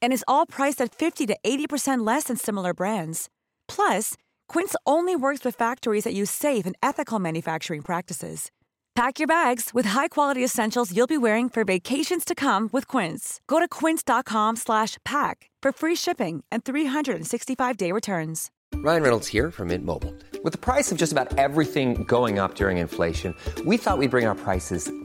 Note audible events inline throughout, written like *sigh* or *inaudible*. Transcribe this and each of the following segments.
and is all priced at 50 to 80% less than similar brands. Plus, Quince only works with factories that use safe and ethical manufacturing practices. Pack your bags with high-quality essentials you'll be wearing for vacations to come with Quince. Go to quince.com/pack for free shipping and 365-day returns. Ryan Reynolds here from Mint Mobile. With the price of just about everything going up during inflation, we thought we'd bring our prices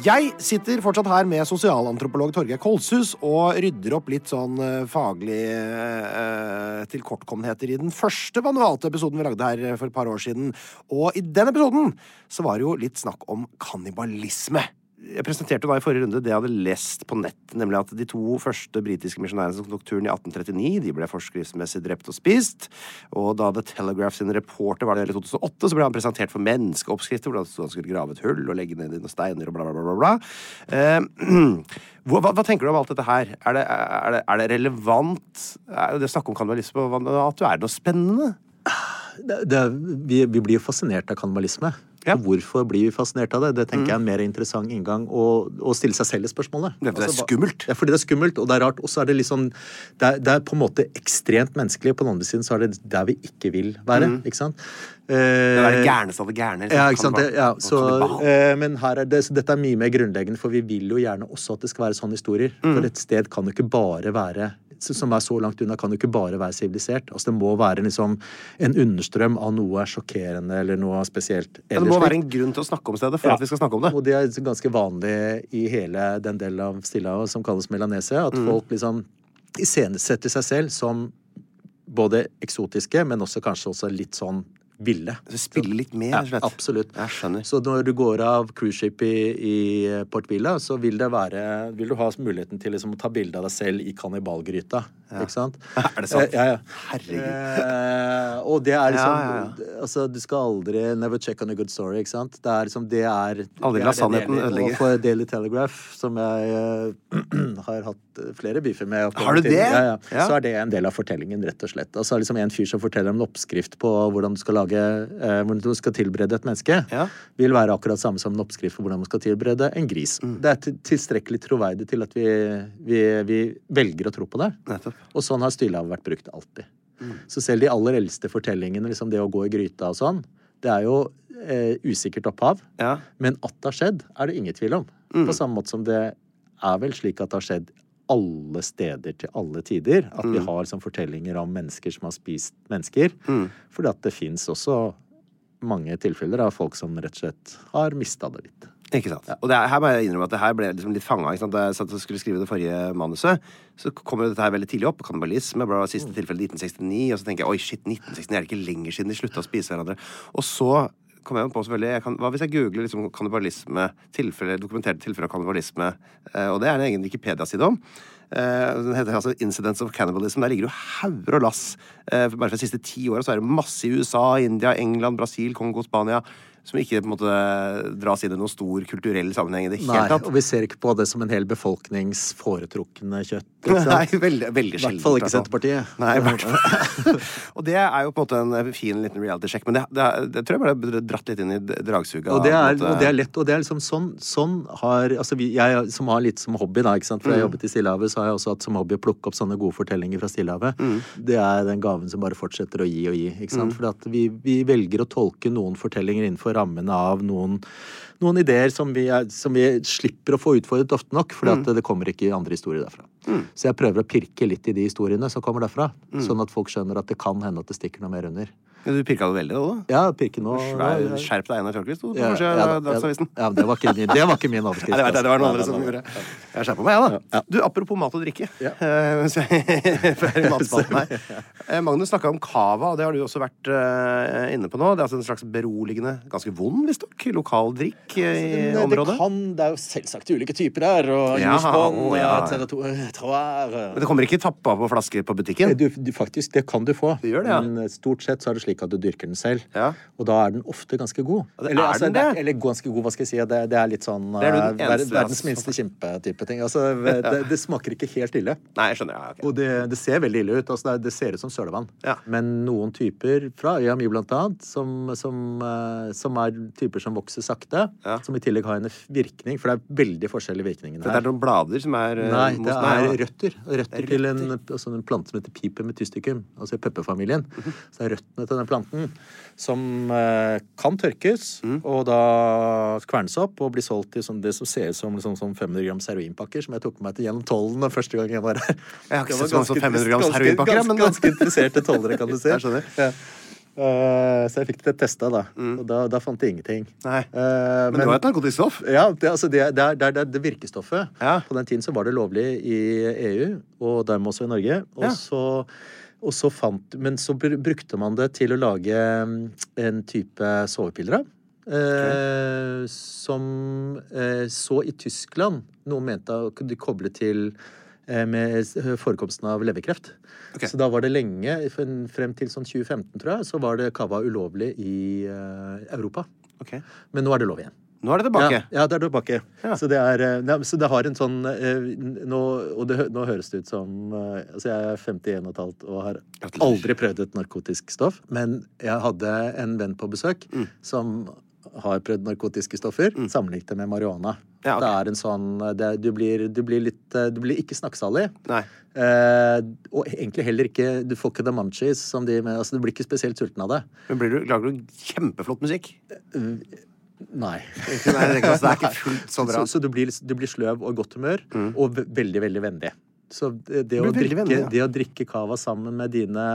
Jeg sitter fortsatt her med sosialantropolog Torgeir Kolshus og rydder opp litt sånn eh, faglig eh, tilkortkommenheter i den første manualte episoden vi lagde her for et par år siden. Og i den episoden så var det jo litt snakk om kannibalisme. Jeg presenterte da i forrige runde det jeg hadde lest på nett, nemlig at de to første britiske misjonærene som tok turen i 1839, de ble forskriftsmessig drept og spist. Og da The Telegraph sin reporter var det i 2008, så ble han presentert for menneskeoppskrifter, hvor han skulle grave et hull og legge ned noen steiner og bla, bla, bla. bla. Eh, *clears throat* hva, hva, tenker du om alt dette her? Er det, er det, er det relevant? Er det snakk om kannibalisme, at du er noe spennende? Det, det, vi, vi blir fascinert av kannibalisme. Ja. Hvorfor blir vi fascinert av det? Det tenker mm. jeg er en mer interessant inngang å, å stille seg selv i spørsmålet. Det, det er altså, skummelt. Ja, fordi det er skummelt, og det er rart. Og så er det liksom det er, det er, på en måte ekstremt menneskelig. På den andre siden så er det der vi ikke vil være. Mm. ikke sant? det er det gærneste av det gærne. Liksom. Ja, ikke sant? Det, ja, så, eh, men her er det, så dette er mye mer grunnleggende, for vi vil jo gjerne også at det skal være sånne historier. Mm. For et sted kan jo ikke bare være som er så langt unna, kan jo ikke bare være sivilisert. Altså, det må være liksom en understrøm av noe sjokkerende eller noe spesielt. Ja, det må være en grunn til å snakke om stedet for ja. at vi skal snakke om det. Og det er ganske vanlig i hele den delen av Stillehavet som kalles Melanesia, at mm. folk liksom iscenesetter seg selv som både eksotiske, men også kanskje også litt sånn ville. Så spille litt med, rett ja, Absolutt. Jeg skjønner. Så når du går av cruiseskip i, i Port Villa, så vil det være Vil du ha muligheten til liksom, å ta bilde av deg selv i kannibalgryta. Ja. Ikke sant? *laughs* Er det sant? Eh, ja, ja. Herregud. Eh, og det er liksom Altså, du skal aldri Never check on a good story, ikke sant? Det er liksom Det er Aldri la sannheten ødelegge. Og for Daily Telegraph, som jeg uh, *clears throat* har hatt flere beefer med Har du det? Ja, Så er det en del av fortellingen, rett og slett. Altså liksom en fyr som forteller om en oppskrift på hvordan du skal lage lage hvordan du skal tilberede et menneske, ja. vil være akkurat samme som en oppskrift på hvordan man skal tilberede en gris. Mm. Det er tilstrekkelig troverdig til at vi, vi, vi velger å tro på det. Nettopp. Og sånn har Stillehavet vært brukt alltid. Mm. Så selv de aller eldste fortellingene, liksom det å gå i gryta og sånn, det er jo eh, usikkert opphav. Ja. Men at det har skjedd, er det ingen tvil om. Mm. På samme måte som det er vel slik at det har skjedd alle steder til alle tider. At mm. vi har sånn, fortellinger om mennesker som har spist mennesker. Mm. Fordi at det fins også mange tilfeller av folk som rett og slett har mista det litt. Ikke sant. Ja. Og er, her må jeg innrømme at det her ble liksom litt fanga. Da jeg satt og skulle skrive det forrige manuset, så kom jo dette her veldig tidlig opp. Kannibalisme ble siste tilfelle 1969. Og så tenker jeg oi, shit, 1969 er det ikke lenger siden de slutta å spise hverandre. Og så kom jeg på selvfølgelig jeg kan, Hva hvis jeg googler liksom kannibalisme, tilfelle, dokumenterte tilfeller av kannibalisme? Eh, og det er det en egen Wikipedia-side om. Eh, den heter altså Incidents of Cannibalism. Der ligger jo hauger og lass. Eh, bare for de siste ti åra er det masse i USA, India, England, Brasil, Kongo, Spania. Som ikke på en måte dras inn i noen stor kulturell sammenheng i det hele tatt. og vi ser ikke på det som en hel befolknings foretrukne kjøtt. *laughs* Nei, veldig, veldig I hvert fall ikke fall. Senterpartiet. Nei, i hvert *laughs* fall. *laughs* og det er jo på en måte en fin liten reality-sjekk, men det, det, det tror jeg bare ble dratt litt inn i dragsuget. Og er, og det er lett, og det er liksom sånn, sånn har altså vi, Jeg som har litt som hobby, da, ikke sant? for jeg har jobbet i Stillehavet, så har jeg også hatt som hobby å plukke opp sånne gode fortellinger fra Stillehavet. Det er den gaven som bare fortsetter å gi og gi. ikke sant? For vi, vi velger å tolke noen fortellinger innenfor rammene av noen, noen ideer som vi, er, som vi slipper å få utfordret ofte nok, for mm. det kommer ikke andre historier derfra. Så jeg prøver å pirke litt i de historiene som kommer derfra, sånn at folk skjønner at det kan hende at det stikker noe mer under. Ja, Du pirka det veldig, da? da. Ja, pirke nå. Skjerp deg, Einar Tørnquist, sto det ja, ja, Dagsavisen. Ja, det var ikke min, det var ikke min *laughs* Nei, overskrift. det, var det var noen andre som Nei, nei, gjorde det. Jeg skjerpa meg, jeg, da. Du, Apropos mat og drikke. Ja. *laughs* Uh, *laughs* Magnus snakka om cava, og det har du også vært uh, inne på nå. Det er altså en slags beroligende, ganske vond visstnok, lokal drikk eh, i Det, det, området. kan, det er jo selvsagt ulike typer der, og Ja, jordsbånd, ja. territorier Men det kommer ikke tappa på flasker på butikken? du, du, faktisk, det kan du få. Det gjør det, ja. Men stort sett så er det slik at du dyrker den selv. Ja. Og da er den ofte ganske god. Eller, er altså, den det? er- eller ganske god, hva skal jeg si. Det, det er litt sånn Det er eh, ver, verdens minste kjempe-type ting. Altså, *laughs* det, det smaker ikke helt ille. Nei, jeg skjønner. Ja, okay. Og det, det ser veldig ille ut. Altså det, er- det ser ut som sølevann. Ja. Men noen typer fra øya mi, blant annet, som, som, eh, som er typer som vokser sakte, som i tillegg har en virkning, for det er veldig forskjellig virkning her. Så Det er noen blader som er eh, Nei, det er ja. røtter. Røtter til en, altså en plante som heter piper metystikum, altså i pepperfamilien. Mhm. Så er røttene til den planten som eh, kan tørkes, mm. og da kvernes opp og blir solgt i sånn, det som ser ut som, liksom, som 500 grams heroinpakker, som jeg tok med meg til gjennom tollen den første gangen jeg var her. Jeg har ikke sett sånn som ganske 500 grams heroinpakker, ganske, men- ganske interesserte tollere, kan du si. *laughs* Jeg skjønner. Ja. Uh, så jeg fikk det testa, da. Og da, da fant de ingenting. Mm. Nei. Eh, Men det var et narkotisk stoff? ja, det, altså det, det, er, det, det virkestoffet. Ja. På den tiden så var det lovlig i EU, og dermed også i Norge. Og Ja. så, så fant, men så brukte man det til å lage mm, en type sovepiller av. Eh, som eh, så i Tyskland noen mente kunne koble til eh, med forekomsten av leverkreft. Okay. Så da var det lenge, frem frem til sånn 2015, tror jeg, så var det cava ulovlig i eh, Europa. Okay. Men nå er det lov igjen. Nå er det tilbake. Ja, ja det er tilbake. Ja. Så, det er, ja, så det har en sånn eh, nå, Og det, nå høres det ut som eh, Altså, jeg er 51 og et halvt og har aldri prøvd et narkotisk stoff. Men jeg hadde en venn på besøk Mm. som har prøvd narkotiske stoffer, sammenlignet med marihuana. Ja, okay. Det er en sånn det, du, blir, du blir litt eh, Du blir ikke snakksalig. Eh, og egentlig heller ikke Du får ikke the munchies som de med Altså, du blir ikke spesielt sulten av det. Men blir du, lager du kjempeflott musikk? Nei. Nei, det er ikke, det er ikke fullt så bra. Så, så du, blir, du blir sløv og i godt humør, og veldig, veldig vennlig. Så det, det, å drikke, vennlig, ja. det å drikke cava sammen med dine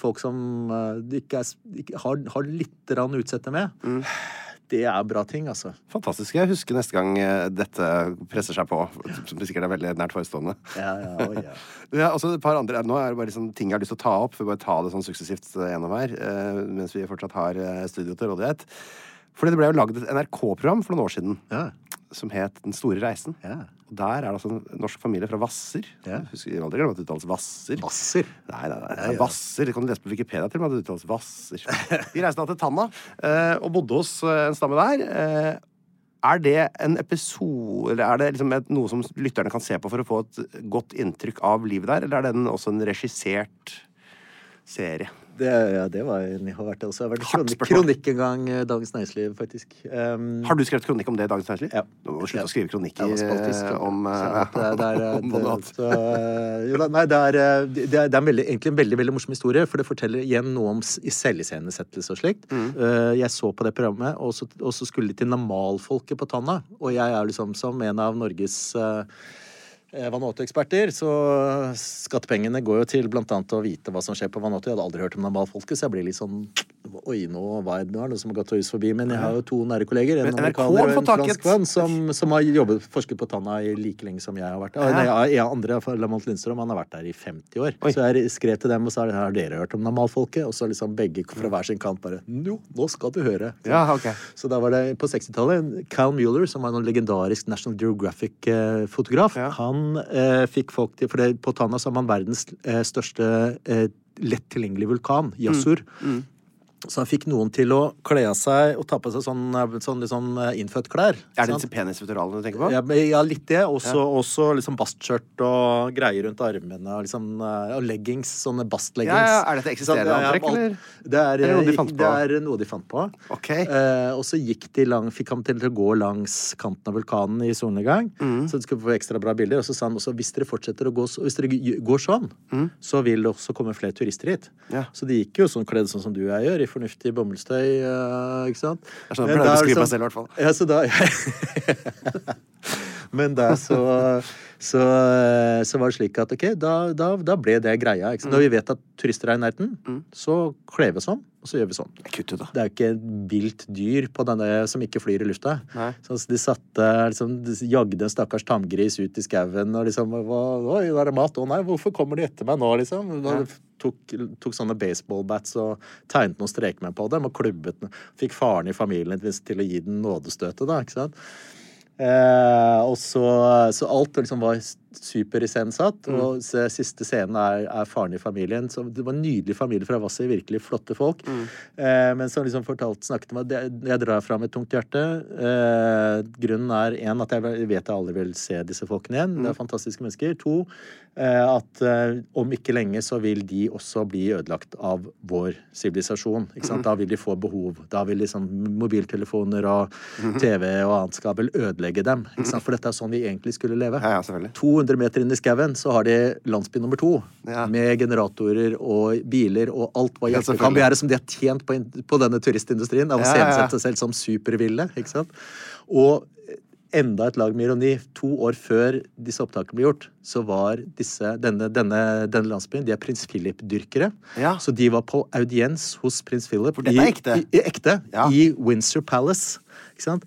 folk som uh, du ikke, er, ikke har, har litt utsette med, Mm. det er bra ting, altså. Fantastisk. Jeg husker neste gang eh, dette presser seg på, som sikkert er veldig nært forestående. Ja, ja, oh, ja. *laughs* Ja, også et par andre, Nå er det bare liksom ting jeg har lyst til å ta opp. For bare ta det sånn suksessivt eh, gjennom her. eh, mens vi fortsatt har eh, studio til rådighet. Fordi det ble jo lagd et NRK-program for noen år siden Ja. som het Den store reisen. Ja. Og der er det altså en norsk familie fra Hvasser. Ja. Husker aldri at det uttales Hvasser. Vasser? Nei, nei, nei. det er Hvasser. Det kan du lese på Wikipedia til at det uttales Hvasser. De reiste da til Tanna eh, og bodde hos eh, en stamme der. Eh, er det en episode Eller er det liksom et, noe som lytterne kan se på for å få et godt inntrykk av livet der, eller er den også en regissert serie? Det, ja, det var har vært også. Jeg har vært kronikk, kronikk en gang, i Dagens Næringsliv, faktisk. Um, Har du skrevet kronikk om det i Dagens Næringsliv? Ja. Nå må du slutte Ja. å skrive kronikker det eh, om, eh, det, det *laughs* det, eh, Nei, det er, eh, det er, det er en veldig, egentlig en veldig veldig morsom historie, for det forteller igjen noe om selviscenesettelse og slikt. Mm. Uh, Jeg så på det programmet, og så, og så skulle de til normalfolket på Tanna. Og jeg er liksom som en av Norges eh, eh, Vanuatu-eksperter, så skattepengene går jo til annet å vite hva som skjer på Vanuatu. Jeg hadde aldri hørt om normalfolket, så jeg blir litt sånn Oi, nå var det noe som har gått hus forbi. Men jeg har jo to nære kolleger, en amerikaner og en fransk franskmann, som, som har jobbet forsket på Tanna i like lenge som jeg har vært der. Hæ? Nei, ja, andre, Lamont Lindstrøm, han har vært der i 50 år. Oi. Så jeg skrev til dem og sa har dere hørt om normalfolket? Og så liksom begge fra hver sin kant bare Jo, nå skal du høre. Ja, okay. Så da var det på 60-tallet Cal Mueller, som var en legendarisk National Geographic-fotograf, Ja. han eh, fikk folk til For på Tana så har man verdens eh, største eh, lett tilgjengelige vulkan, Yassur. Så han fikk noen til å kle av seg og ta på seg sånn, sånn liksom innfødt klær. Er det disse penisfuturalene du tenker på? Ja, ja litt det. Også, ja. også liksom bastskjørt og greier rundt armene og liksom og leggings. Sånne bastleggings. Ja, ja. Er dette eksisterende antrekk, eller? Det er, noe de fant på? Det er noe de fant på. Okay. Eh, og så fikk han til å gå langs kanten av vulkanen i solnedgang, mm. så de skulle få ekstra bra bilder. Og så sa han også hvis dere fortsetter å gå hvis dere går sånn, mm. så vil det også komme flere turister hit. Så de gikk jo sånn kledd sånn som du og jeg gjør, i fornuftig bomullstøy. Uh, ikke sant? Jeg skjønner, pleier å beskrive meg selv, i hvert fall. Ja, så da, *laughs* Men der så, så, så, var det slik at ok, da, da, da ble det greia. Sant? Når vi vet at turister er i nærheten, mm. så kler vi oss om, og så gjør vi sånn. Kutte, da. Det er jo ikke vilt dyr på denne som ikke flyr i lufta. Så de satte liksom, de jagde en stakkars tamgris ut i skauen og liksom Oi, der er mat. Å nei, hvorfor kommer de etter meg nå, liksom? Da, tok, tok, sånne baseballbats og tegnet noen strekmenn på dem og klubbet. Fikk faren i familien til å gi den nådestøtet, da. ikke sant? Eh, og så, så alt liksom var superiscenesatt. Mm. Og siste scenen er, er, faren i familien. Så det var en nydelig familie fra Hvasser. Virkelig flotte folk. Mm. Eh, men som liksom fortalt, snakket om at jeg drar fra med et tungt hjerte. Eh, grunnen er én at jeg vet jeg aldri vil se disse folkene igjen. Mm. Det er fantastiske mennesker. To eh, at eh, om ikke lenge så vil de også bli ødelagt av vår sivilisasjon. Mm. Da vil de få behov. Da vil liksom mobiltelefoner og mm-hmm. TV og annet skal vel ødelegge dem. For dette er sånn vi egentlig skulle leve. Ja, ja, 200 meter inn i skauen så har de landsby nummer to. Ja. Med generatorer og biler og alt hva hjertet kan begjære som de har tjent på, på denne turistindustrien. Av å sensette seg selv som superville. ikke sant? Og enda et lag med ironi. To år før disse opptakene ble gjort, så var disse, denne, denne, denne landsbyen de er prins Philip-dyrkere. Ja. Så de var på audiens hos prins Philip For dette er ekte? I, i, ekte, ja. i Windsor Palace. Eh,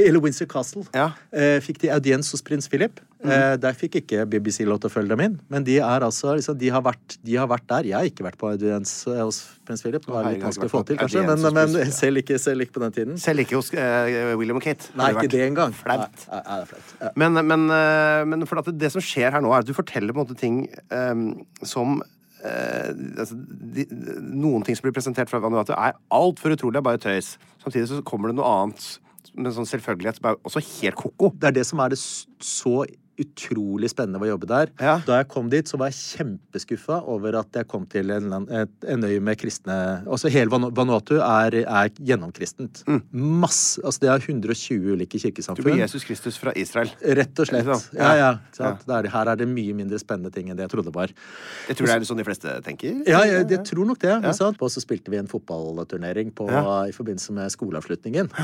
eller Windsor Castle. Ja. Eh, fikk de audiens hos prins Philip. Mm. Eh, der fikk ikke BBC lov til å følge dem inn. Men de, er altså, liksom, de, har vært, de, har vært, der. Jeg har ikke vært på audiens hos prins Philip. Det var litt vanskelig å få til, kanskje. Men, men selv, ikke, selv, ikke, på den tiden. Selv ikke hos uh, William og Kate? Nei, ikke det engang. Flaut. Ja. Men, men, uh, men, for det, det som skjer her nå, er at du forteller på en måte ting um, som Uh, altså, de, noen ting som blir presentert fra Vanuatu, er altfor utrolig. Det er bare tøys. Samtidig så kommer det noe annet med sånn selvfølgelighet som er også helt ko-ko. Det er det som er det så utrolig spennende å jobbe der. Ja. Da jeg kom dit, så var jeg kjempeskuffa over at jeg kom til en, et, en øy med kristne Altså hele Vanuatu er, er gjennomkristent. Mm. Masse Altså det er 120 ulike kirkesamfunn. Du blir Jesus Kristus fra Israel. Rett og slett. Ja, ja. ja. Er, her er det mye mindre spennende ting enn det jeg trodde det var. Jeg tror det er sånn de fleste tenker? Ja, jeg, jeg tror nok det. Og så spilte vi en fotballturnering på, i forbindelse med skoleavslutningen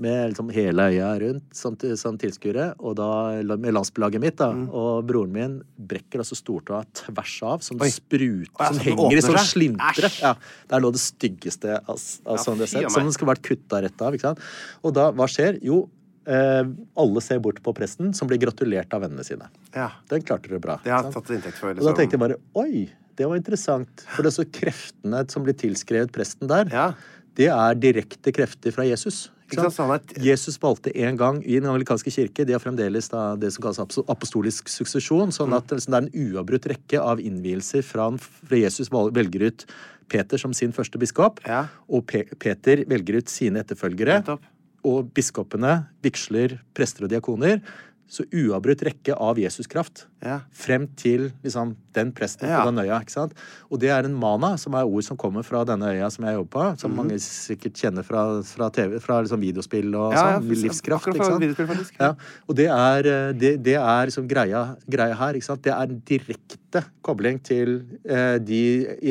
med liksom hele øya rundt som, som tilskuere. Og da med landsbylaget mitt, da. Mm. Og broren min brekker altså stortåa tvers av, som Oi. spruter, Oi, som henger i sånn slintre. Ja, er noe av det styggeste av, altså, ja, sånn det sett. Som skulle vært kutta rett av. ikke sant? Og da, hva skjer? Jo, eh, alle ser bort på presten, som blir gratulert av vennene sine. Ja. Den klarte du bra. Det har tatt inntekt for, liksom. Og da tenkte jeg bare oi, det var interessant. For det er så kreftene som blir tilskrevet presten der, ja. det er direkte krefter fra Jesus. Jesus valgte en gang i den amerikanske kirke De har fremdeles da, det som kalles apostolisk suksesjon. sånn at liksom, det er en uavbrutt rekke av innvielser fra, fra Jesus velger ut Peter som sin første biskop, ja. og Pe Peter velger ut sine etterfølgere. Og biskopene vigsler prester og diakoner så uavbrutt rekke av Jesuskraft ja. frem til liksom, den presten ja. på den øya. ikke sant? Og det er en mana, som er ord som kommer fra denne øya som jeg jobber på. Som mm. mange sikkert kjenner fra, fra, TV, fra liksom videospill og ja, sånn. Livskraft. ikke sant? Ja, og det er, eh, det, det er liksom greia, greia, her. ikke sant? Det er en direkte kobling til eh, de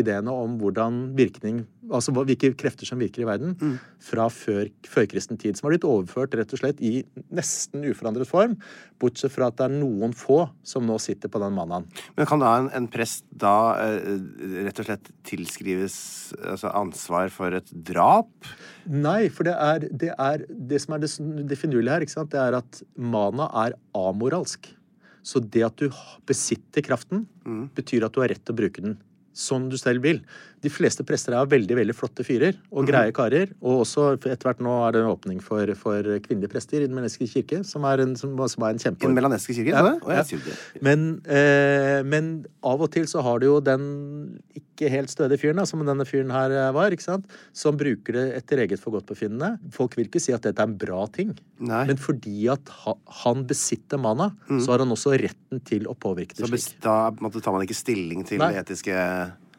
ideene om hvordan virkning altså hvilke krefter som virker i verden, mm. fra før, førkristen tid. Som har blitt overført rett og slett i nesten uforandret form, bortsett fra at det er noen få som nå sitter på den mannaen. Men kan da en, en prest da eh, rett og slett tilskrives altså ansvar for et drap? Nei, for det er det, er, det som er det, det finurlige her, ikke sant? det er at mana er amoralsk. Så det at du besitter kraften, mm. betyr at du har rett til å bruke den. sånn du selv vil. De fleste prester er veldig veldig flotte fyrer og greie karer. Og også etter hvert nå er det en åpning for, for kvinnelige prester i Den melaneske kirke, som er en, som, som er en kjempe... I den melaneske kirke? Ja, Ja, det? Men, eh, men av og til så har du jo den ikke helt stødige fyren, da, som denne fyren her eh, var, ikke sant? som bruker det etter eget forgodtbefinnende. Folk vil ikke si at dette er en bra ting, Nei. men fordi at ha, han besitter mana, så har han også retten til å påvirke det slik. Så da tar man ikke stilling til Nei. etiske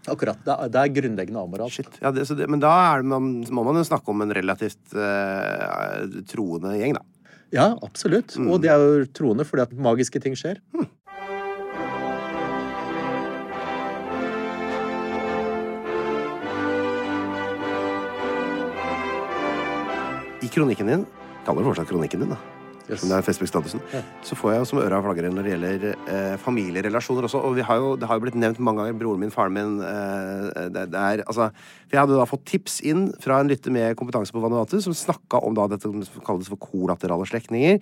Akkurat. Det er, det er grunnleggende amoralsk. Shit. Ja, det, så det, men da er man, må man jo snakke om en relativt uh, troende gjeng, da. Ja, absolutt. Og de er jo troende fordi at magiske ting skjer. I kronikken din, kaller det fortsatt kronikken din, da. Yes. Som det er Facebook-statusen. Så får jeg som øra flagrer når det gjelder eh, familierelasjoner også. Og vi har jo, det har jo blitt nevnt mange ganger, broren min, faren min eh, det, det er, altså, For jeg hadde da fått tips inn fra en lytter med kompetanse på Vanuatu, som snakka om da dette som kalles for kolaterale slektninger.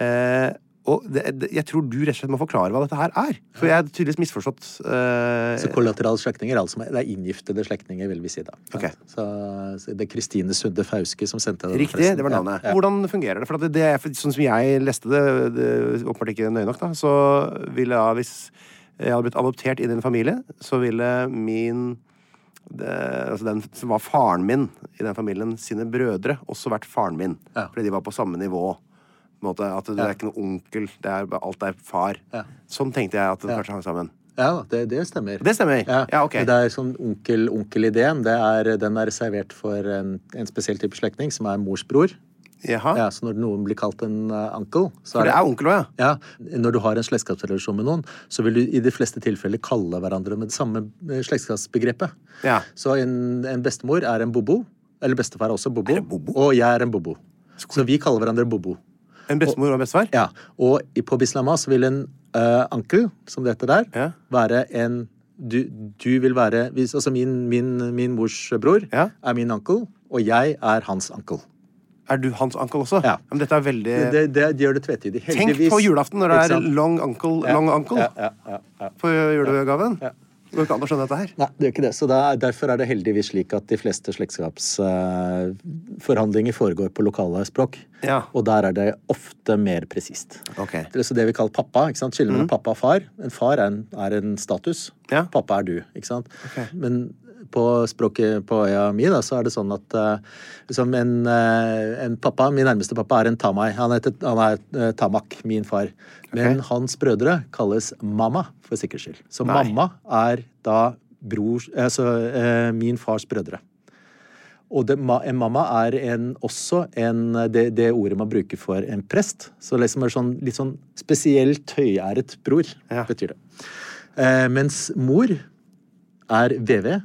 Eh, og det, jeg tror du rett og slett må forklare hva dette her er. For jeg har tydeligvis misforstått uh... Så kollaterale slektninger er altså er inngiftede slektninger, vil vi si da. Okay. Så, så det er Kristine Sunde Fauske som sendte det. Riktig, det var navnet. Ja, ja. Hvordan fungerer det? For det, det, er- sånn som jeg leste det, det åpenbart ikke nøye nok, da, så ville jeg, hvis jeg hadde blitt adoptert inn i en familie, så ville min det, altså den som var faren min i den familien, sine brødre, også vært faren min. Ja. Fordi de var på samme nivå. Måte, at det er ikke noe onkel, det er, alt er far. Ja. Sånn tenkte jeg at det kanskje hang sammen. Ja, det, det stemmer. Det stemmer. Ja, ok. Det er sånn onkel, onkel-ideen. Er, den er reservert for en, en spesiell type slektning, som er morsbror. Ja, så når noen blir kalt en uh, uncle så For det er onkel òg, ja. Ja, Når du har en slektskapsrelasjon med noen, så vil du i de fleste tilfeller kalle hverandre med det samme eh, slektskapsbegrepet. Ja. Så en, en bestemor er en bobo. Eller bestefar er også bobo. Er bobo? Og jeg er en bobo. Så vi kaller hverandre bobo. En bestemor og en bestefar? Ja, Og på Bislama så vil en uh, ankel, som det heter der, Ja. være en du, du vil være hvis, Altså min, min, min mors bror Ja. er min ankel, og jeg er hans ankel. Er du hans onkel også? Ja. Men dette er veldig Det, det, det gjør det tvetydig. Tenk på julaften når det er long uncle, long uncle på julegaven. Ja. Det går ikke an å skjønne dette her. Nei, det gjør ikke det. Så det er, derfor er det heldigvis slik at de fleste slektskapsforhandlinger foregår på lokale språk. Ja. Og der er det ofte mer presist. Okay. Det er så det vi kaller pappa. ikke sant? Skille mellom pappa og far. En far er en, er en status. Ja. Pappa er du. ikke sant? Men på språket på øya mi da, så er det sånn at liksom en, eh, en pappa, Min nærmeste pappa er en tamai. Han, heter, han er eh, tamak, min far. Men hans brødre kalles mamma, for sikkerhets skyld. Så Nei. mamma er da bror, altså min fars brødre. Og det, en mamma er en, også en, det, det ordet man bruker for en prest. Så liksom er sånn, litt sånn spesielt høyæret bror, Ja. betyr det. Eh, mens mor er VV,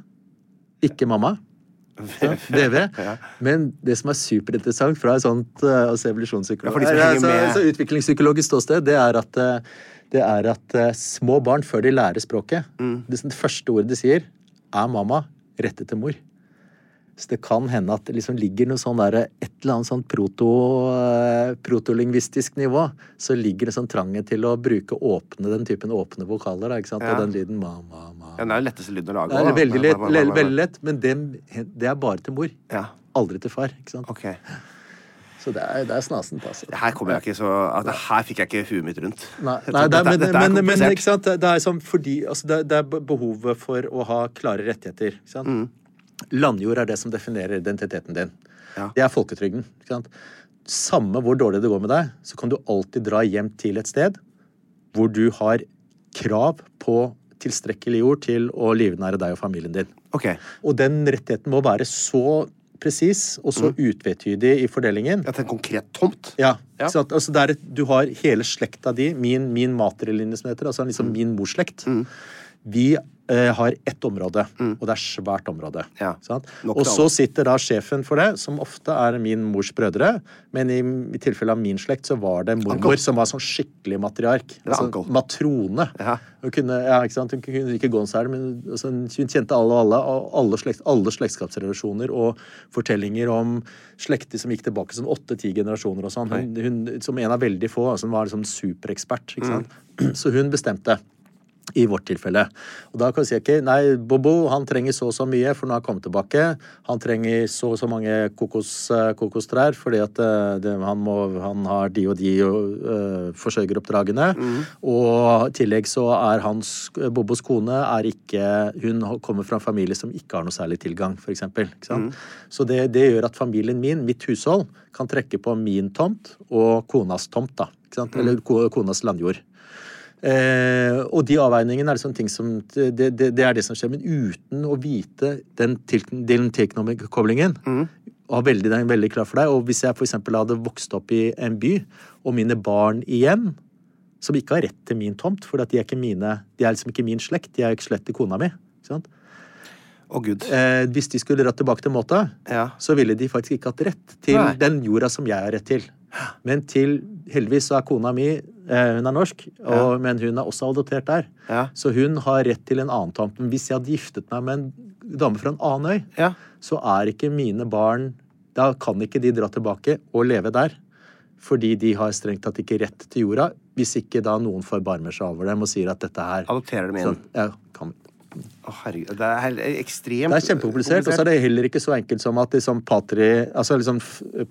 ikke mamma. *laughs* *laughs* Ja, VV. Men det som er superinteressant fra et sånt uh, altså evolusjonspsykolog Ja, eh, altså, altså utviklingspsykologisk ståsted, det er at, eh, det er at uh, små barn, før de lærer språket Mm. det, det første ordet de sier, er mamma rettet til mor. Så det kan hende at det liksom ligger noe sånn der, et eller annet sånn proto, eh, protolingvistisk nivå. Så ligger det sånn trangen til å bruke åpne, den typen åpne vokaler. Da, ikke sant? Ja. Og den lyden ma, ma, ma. Ja, det er den letteste lyden å lage. Det er veldig lett, veldig lett men det, det er bare til mor. Ja, Aldri til far. ikke sant? ok. Så det er, det er snasent, altså. Her kommer jeg ikke så altså, Her fikk jeg ikke huet mitt rundt. Nei, nei det men, dette- dette men, men ikke sant? det er sånn fordi altså, det, det er behovet for å ha klare rettigheter. Ikke sant? Mm. Landjord er det som definerer identiteten din. Ja. Det er folketrygden. Samme hvor dårlig det går med deg, så kan du alltid dra hjem til et sted hvor du har krav på tilstrekkelig jord til å livnære deg og familien din. Okay. Og den rettigheten må være så presis og så utvetydig i fordelingen. At en konkret tomt? Ja. Ja. Så at, altså et, du har hele slekta di, min, min materlinje som heter, altså liksom min morsslekt. Vi eh, har ett område, og det er svært område. Ja. Sant? Og så sitter da sjefen for det, som ofte er min mors brødre. Men i, i tilfelle av min slekt så var det mormor Uncle. som var sånn skikkelig matriark. Altså, matrone. Ja. Hun kunne, ja, ikke sant? Hun kunne ikke gå en særlig, men altså, hun kjente alle og alle, og alle, slekt, alle slektskapsrelasjoner og fortellinger om slekter som gikk tilbake som åtte-ti generasjoner og sånn. Hun, hun, som en av veldig få, altså, hun var liksom superekspert. Ikke sant? Mm. *clears throat* Så hun bestemte. I vårt tilfelle. Og da kan vi si ok, nei, Bobo han trenger så og så mye, for nå har han kommet tilbake. Han trenger så og så mange kokos, eh, kokostrær, fordi at eh, det, han, må, han, har de og de uh, forsørgeroppdragene. Mm. Og i tillegg så er hans Bobos kone er ikke Hun kommer fra en familie som ikke har noe særlig tilgang, f.eks. Mm. Så det, det, gjør at familien min, mitt hushold, kan trekke på min tomt og konas tomt, da. Mm. Eller konas landjord. Eh, og de avveiningene er sånne ting som det, det, det, er det som skjer. Men uten å vite den, til, den tilkoblingen mm. veldig, den veldig klar for deg. Og hvis jeg f.eks. hadde vokst opp i en by, og mine barn igjen som ikke har rett til min tomt, for de er, ikke mine, de er liksom ikke min slekt, de er ikke slett til kona mi. Ikke Oh, eh, hvis de skulle dratt tilbake til Måta, ja. så ville de faktisk ikke hatt rett til Nei. den jorda som jeg har rett til. Men til Heldigvis så er kona mi eh, hun er norsk, og, ja. men hun er også adoptert der. Ja. Så hun har rett til en annen tomt. Men hvis jeg hadde giftet meg med en dame fra en annen øy, ja. så er ikke mine barn Da kan ikke de dra tilbake og leve der. Fordi de har strengt tatt ikke rett til jorda, hvis ikke da noen forbarmer seg over dem og sier at dette her Adopterer dem inn. Så, ja, kan, å, herregud. Det er ekstremt Det er kjempekomplisert. Og så er det heller ikke så enkelt som at liksom patri, altså liksom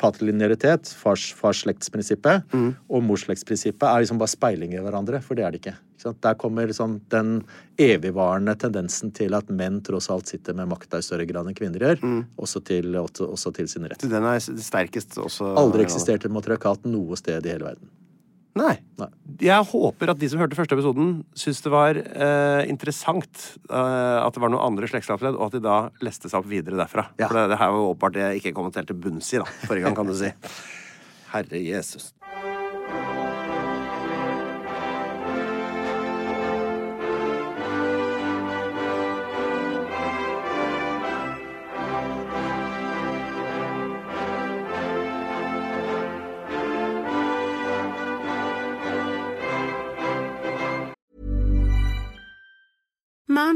patrilinearitet, fars, farsslektsprinsippet, mm. og morsslektsprinsippet er liksom bare speiling i hverandre. For det er det ikke. ikke Der kommer liksom den evigvarende tendensen til at menn tross alt sitter med makta i større grad enn kvinner gjør, mm. også, til, også, også, til, sin rett. Den er sterkest også Aldri eksistert et matriarkat noe sted i hele verden. Nei. Nei. Jeg håper at de som hørte første episoden, syntes det var eh, interessant eh, at det var noen andre slektskapsledd, og at de da leste seg opp videre derfra. Ja. For det, det her var åpenbart det jeg ikke kom helt til bunns i da, forrige gang, kan du si. *laughs* Herre Jesus.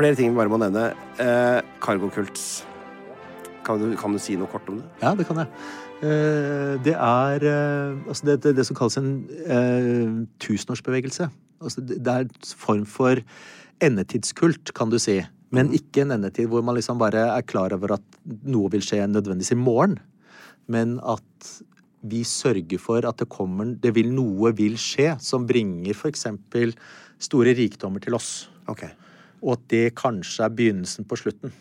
Flere ting vi bare må nevne. Eh, Kan du, kan du, si noe kort om det? Ja, det kan jeg. Eh, det er eh, altså det, det, det, som kalles en eh, tusenårsbevegelse. Altså det er en form for endetidskult, kan du si. Men mm. ikke en endetid hvor man liksom bare er klar over at noe vil skje nødvendigvis i morgen. Men at vi sørger for at det kommer det vil, Noe vil skje som bringer f.eks. store rikdommer til oss. Okay. Og at det kanskje er begynnelsen på slutten.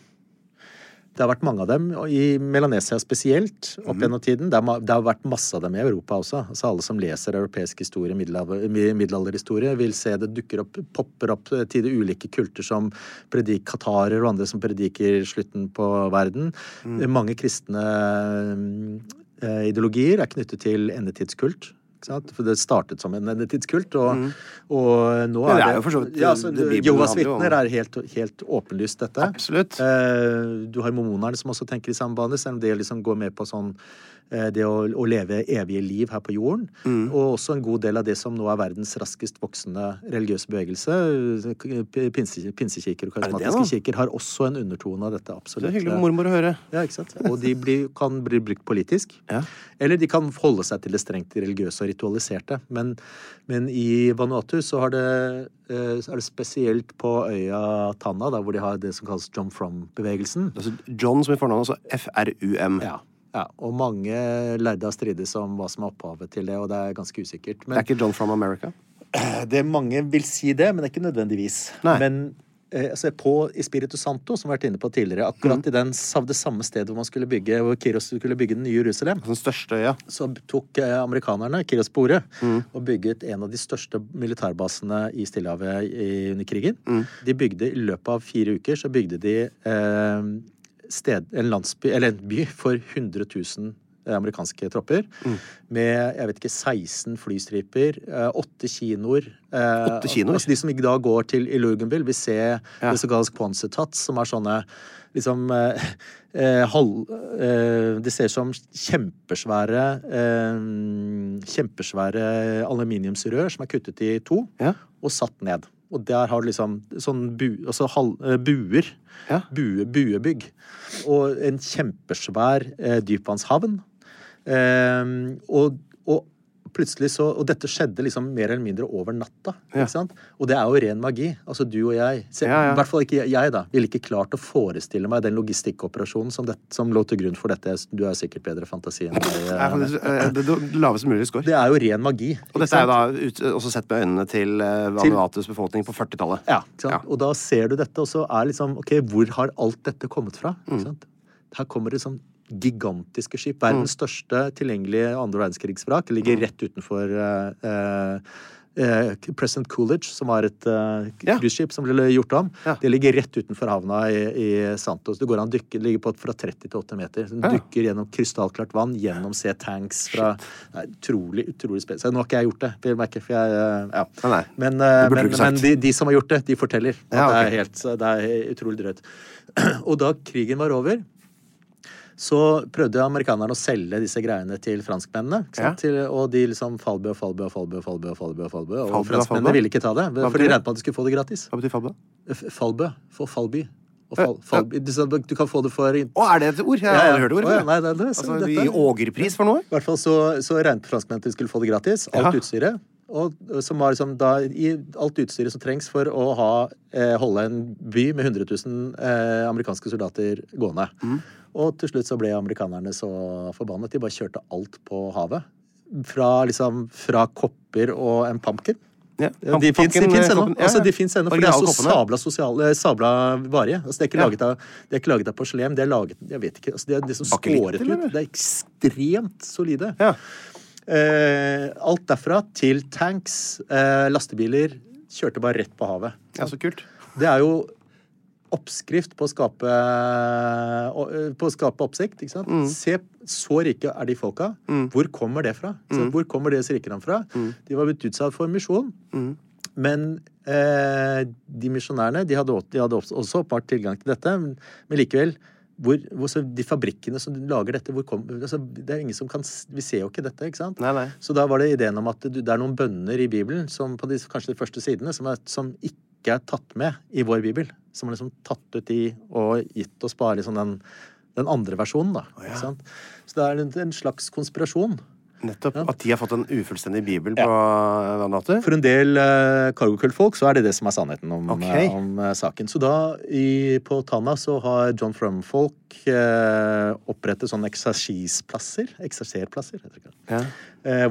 Det har vært mange av dem, i Melanesia spesielt, opp mhm. gjennom tiden. Det har, det har, vært masse av dem i Europa også. Altså Alle som leser europeisk historie, middelalderhistorie, vil se det dukker opp, popper opp til de ulike kulter som predik katarer og andre som prediker slutten på verden. Mm. Mange kristne eh, ideologier er knyttet til endetidskult For det startet som en endetidskult, og, mm. og nå er det, er jo for så vidt ja, altså, Jehovas vitner er helt, helt, åpenlyst dette. Absolutt. Eh, du har mormonerne som også tenker i samme bane, selv om det liksom går med på sånn det å, å, leve evige liv her på jorden. Mm. Og også en god del av det som nå er verdens raskest voksende religiøse bevegelse. Pinse, pinsekirker og karismatiske kirker har også en undertone av dette. absolutt. Det er hyggelig for mormor å høre. Ja, ikke sant? Og de blir, kan bli brukt politisk. Ja. Eller de kan holde seg til det strengt religiøse og ritualiserte. Men, men i Vanuatu så har det, eh, er det spesielt på øya Tanna, der hvor de har det som kalles John From-bevegelsen. Altså John som i fornavn, altså FRUM. Ja. Ja, og mange lærde har strides om hva som er opphavet til det, og det er ganske usikkert. Men, det er ikke John from America? Det Mange vil si det, men det er ikke nødvendigvis. Nei. Men eh, altså på Espiritu Santo, som vi har vært inne på tidligere, akkurat mm. i den, det samme stedet hvor man skulle bygge hvor Kiros skulle bygge den nye Jerusalem, den største, ja. så tok eh, amerikanerne Kiros på ordet mm. og bygget en av de største militærbasene i Stillehavet under krigen. Mm. De bygde I løpet av fire uker så bygde de eh, sted, en, landsby, eller en by for 100 000 Eh, amerikanske tropper. Mm. Med jeg vet ikke, 16 flystriper, eh, åtte kinoer. Eh, åtte kinoer? Altså De som i dag går til i Luganville, vil se ja. det som kalles Quonsetats, som er sånne liksom eh, halv, eh, Det ser ut som kjempesvære eh, Kjempesvære aluminiumsrør som er kuttet i to ja. og satt ned. Og der har du liksom sånn bu, altså hal, buer. Ja. Bue, buebygg. Og en kjempesvær eh, dypvannshavn Eh, og, og, plutselig så Og dette skjedde liksom mer eller mindre over natta. Ja. ikke sant? Og det er jo ren magi. Altså du og jeg. Så, ja, ja. I hvert fall ikke jeg, da. Ville ikke klart å forestille meg den logistikkoperasjonen som, det, som lå til grunn for dette. Du har sikkert bedre fantasi enn meg. Eh, det, det, lavest mulig score. Det er jo ren magi. Og dette er jo da ut, også sett med øynene til uh, Vanuatus befolkning på 40-tallet. Ja, Og da ser du dette, og så er liksom Ok, hvor har alt dette kommet fra? Ikke mm. sant? Her kommer det sånn gigantiske skip. Verdens mm. største tilgjengelige andre verdenskrigsvrak ligger mm. rett utenfor uh, uh, Present Coolidge, som var et cruiseskip eh, ja. som ble gjort om. Ja. Det ligger rett utenfor havna i, i Santos. Det går an å dykke, ligger på fra 30 til 8 meter. Den ja. dykker gjennom krystallklart vann, gjennom C-tanks fra nei, Utrolig, utrolig spesielt. Nå har ikke jeg gjort det, for jeg, for jeg ja. nei, Men, men, men de, de, som har gjort det, de forteller. Okay. det, er helt, det er utrolig drøyt. *clears throat* Og da krigen var over så prøvde amerikanerne å selge disse greiene til franskmennene. Ja. Til, og de liksom Falbø og Falbø og Falbø og Falbø. Og Falbø, og Falbø, franskmennene ville ikke ta det. For de regnet med at de skulle få det gratis. Hva betyr Falbø? Falbø. For Falby. Fal, fal, du, kan få det for Å, er det et ord? Jeg har aldri hørt ordet. Ja, nei, det, det, altså, dette, gir ågerpris for noe? I hvert fall så, så regnet franskmennene at de skulle få det gratis. Alt ja. utstyret. Og, som var liksom da, i alt utstyret som trengs for å ha, eh, holde en by med 100 000 eh, amerikanske soldater gående. Mm. Og til slutt så ble amerikanerne så forbannet. De bare kjørte alt på havet. Fra, liksom, fra kopper og en pumpkin. Ja, de fins ennå. Altså, de fins ennå, for de er så sabla, sosiale, sabla varige. Altså, det, er ikke laget av, det er ikke laget av porselen. Det er laget Jeg vet ikke. Altså, det er liksom skåret ut. Det er ekstremt solide. Ja. Eh, alt derfra til tanks, eh, lastebiler. Kjørte bare rett på havet. Ja, så kult. Det er jo oppskrift på å skape, på å skape oppsikt. ikke sant? Mm. Se, så rike er de folka. Mm. Hvor kommer det fra? Mm. Hvor kommer deres rikdom fra? Mm. De var blitt utsatt for misjon. Mm. Men eh, de misjonærene de hadde, de hadde også åpenbart tilgang til dette. Men likevel hvor, hvor, de fabrikkene som lager dette hvor kom, altså, det er ingen som kan, Vi ser jo ikke dette. ikke sant? Nei, nei. Så da var det ideen om at det, er noen bønner i Bibelen, som på de, kanskje de første sidene, som, er, som ikke ikke er tatt med i vår bibel. Som er liksom tatt ut i og gitt oss bare liksom den, den andre versjonen. da. Oh, ja. Så det er en, en slags konspirasjon. Nettopp. Ja. At de har fått en ufullstendig bibel på ja. natta? For en del uh, cargokult-folk så er det det som er sannheten om, okay. uh, om uh, saken. Så da, i, på Tana, så har John Frum-folk uh, opprettet sånne eksersisplasser. Ekserserplasser, heter det. Ja.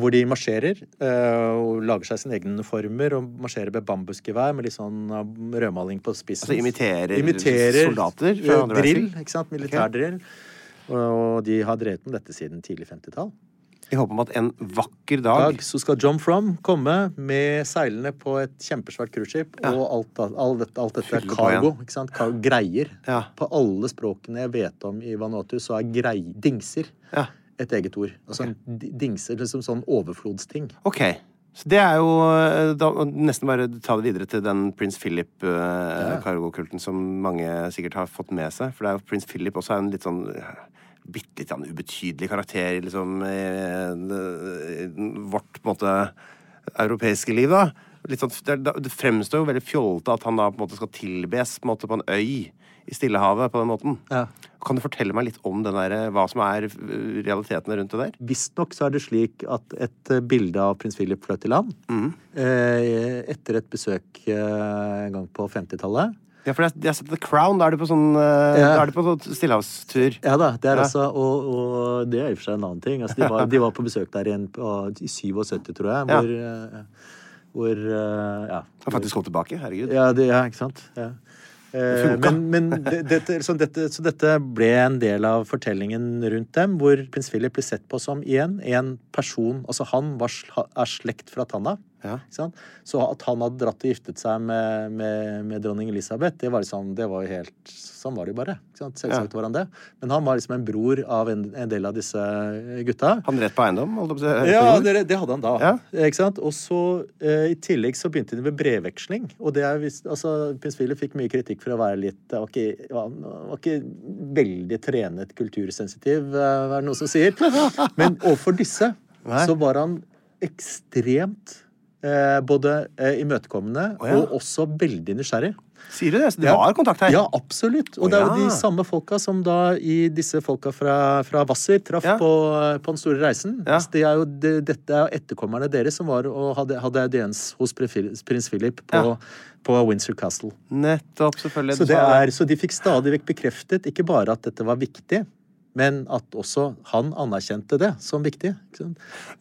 Hvor de marsjerer og lager seg sine egne uniformer og marsjerer med bambusgevær med litt sånn rødmaling på spissen. Altså imiterer, imiterer soldater? Drill, ikke sant. Militærdrill. Okay. Og de har drevet med dette siden tidlig 50-tall. I håp om at en vakker dag, dag Så skal John From komme med seilene på et kjempesvært cruiseskip ja. og alt, alt, dette, alt dette er cargo. ikke sant? Car greier. Ja. På alle språkene jeg vet om i Vanuatu, så er grei, dingser ja. et eget ord. Altså okay. dingser, liksom sånn overflodsting. Ok. Så det er jo eh, da, Nesten bare ta det videre til den prins Philip-kargokulten som mange sikkert har fått med seg. For det er jo prins Philip også er en litt sånn eh, bitte litt ubetydelig karakter liksom i, vårt på en måte europeiske liv, da. Sånn, det, fremstår jo veldig fjollete at han da på en måte skal tilbes på en måte på en øy i Stillehavet på den måten. Kan du fortelle meg litt om den der, hva som er eh, realitetene rundt det der? Visstnok så er det slik at et eh, bilde av prins Philip fløt i land eh, etter et besøk eh, en gang på 50-tallet. Ja, for jeg, har sett The Crown. Da er du på sånn eh, Ja. Da er du på sånn stillehavstur. Ja da, det er Ja. altså, og, og det er i og for seg en annen ting. Altså, de, var, de var på besøk der igjen på, i 77, tror jeg, hvor, Ja. hvor eh, ja. Han faktisk kom tilbake. Herregud. Ja, det, ja ikke sant? Ja. Eh, men men dette, så, dette, så dette ble en del av fortellingen rundt dem, hvor prins Philip ble sett på som igjen en person Altså, han var, er slekt fra Tanna. Ja. Så at han hadde dratt og giftet seg med, med, med dronning Elisabeth, det var liksom, det var jo helt Sånn var det jo bare. Selvsagt var han det. Men han var liksom en bror av en, en del av disse gutta. Han rett på eiendom? Holdt på. Ja, det, det hadde han da. Ja. Ikke sant? Og så eh, I tillegg så begynte de med brevveksling. Og det er visst, altså, Prins Philip fikk mye kritikk for å være litt Han var ikke, var, var ikke veldig trenet kultursensitiv, eh, er det noen som sier. *laughs* Men overfor disse Nei. så var han ekstremt eh, både eh, imøtekommende oh, ja. og også veldig nysgjerrig. Sier du det? Så det Ja. var kontakt her? Ja, absolutt. Og oh, det er jo ja. de samme folka som da i disse folka fra, fra Hvasser traff på, på den store reisen. Det er jo, det, dette er jo etterkommerne deres som var og hadde, hadde audiens hos prins prins Philip på, på Windsor Castle. Nettopp, selvfølgelig. Så, det er, så de fikk stadig vekk bekreftet ikke bare at dette var viktig, men at også han anerkjente det som viktig.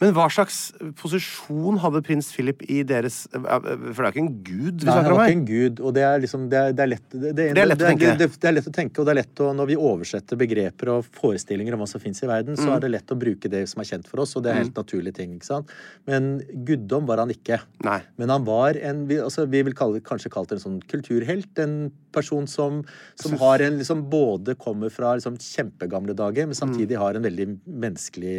Men hva slags posisjon hadde prins Philip i deres For det er ikke en gud vi Nei, han snakker om var her. ikke en gud, og det er liksom Det er, det er lett det, det, Det er lett å tenke. Det, det er lett å tenke, og det er lett å Når vi oversetter begreper og forestillinger om hva som fins i verden, Mm. så er det lett å bruke det som er kjent for oss, og det er helt naturlige ting. ikke sant? Men guddom var han ikke. Nei. Men han var en Vi, altså, vi vil kalle, kanskje kalt en sånn kulturhelt. En person som, som har en liksom både kommer fra liksom kjempegamle dager, men samtidig har en veldig menneskelig,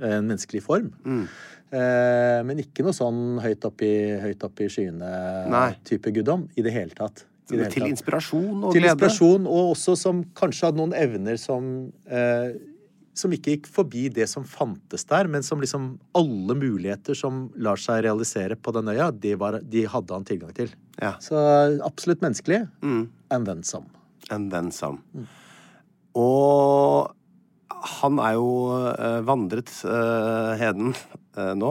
en menneskelig form. Eh, men ikke noe sånn høyt opp i, høyt opp i skyene-type guddom i det hele tatt. Det hele Til tatt. inspirasjon og Til glede. inspirasjon, og også som kanskje hadde noen evner som eh, som ikke gikk forbi det som fantes der, men som liksom alle muligheter som lar seg realisere på den øya, de, var, de hadde han tilgang til. Ja. Så absolutt menneskelig. And then some. And then some. Og han er jo eh, vandret eh, heden eh, nå,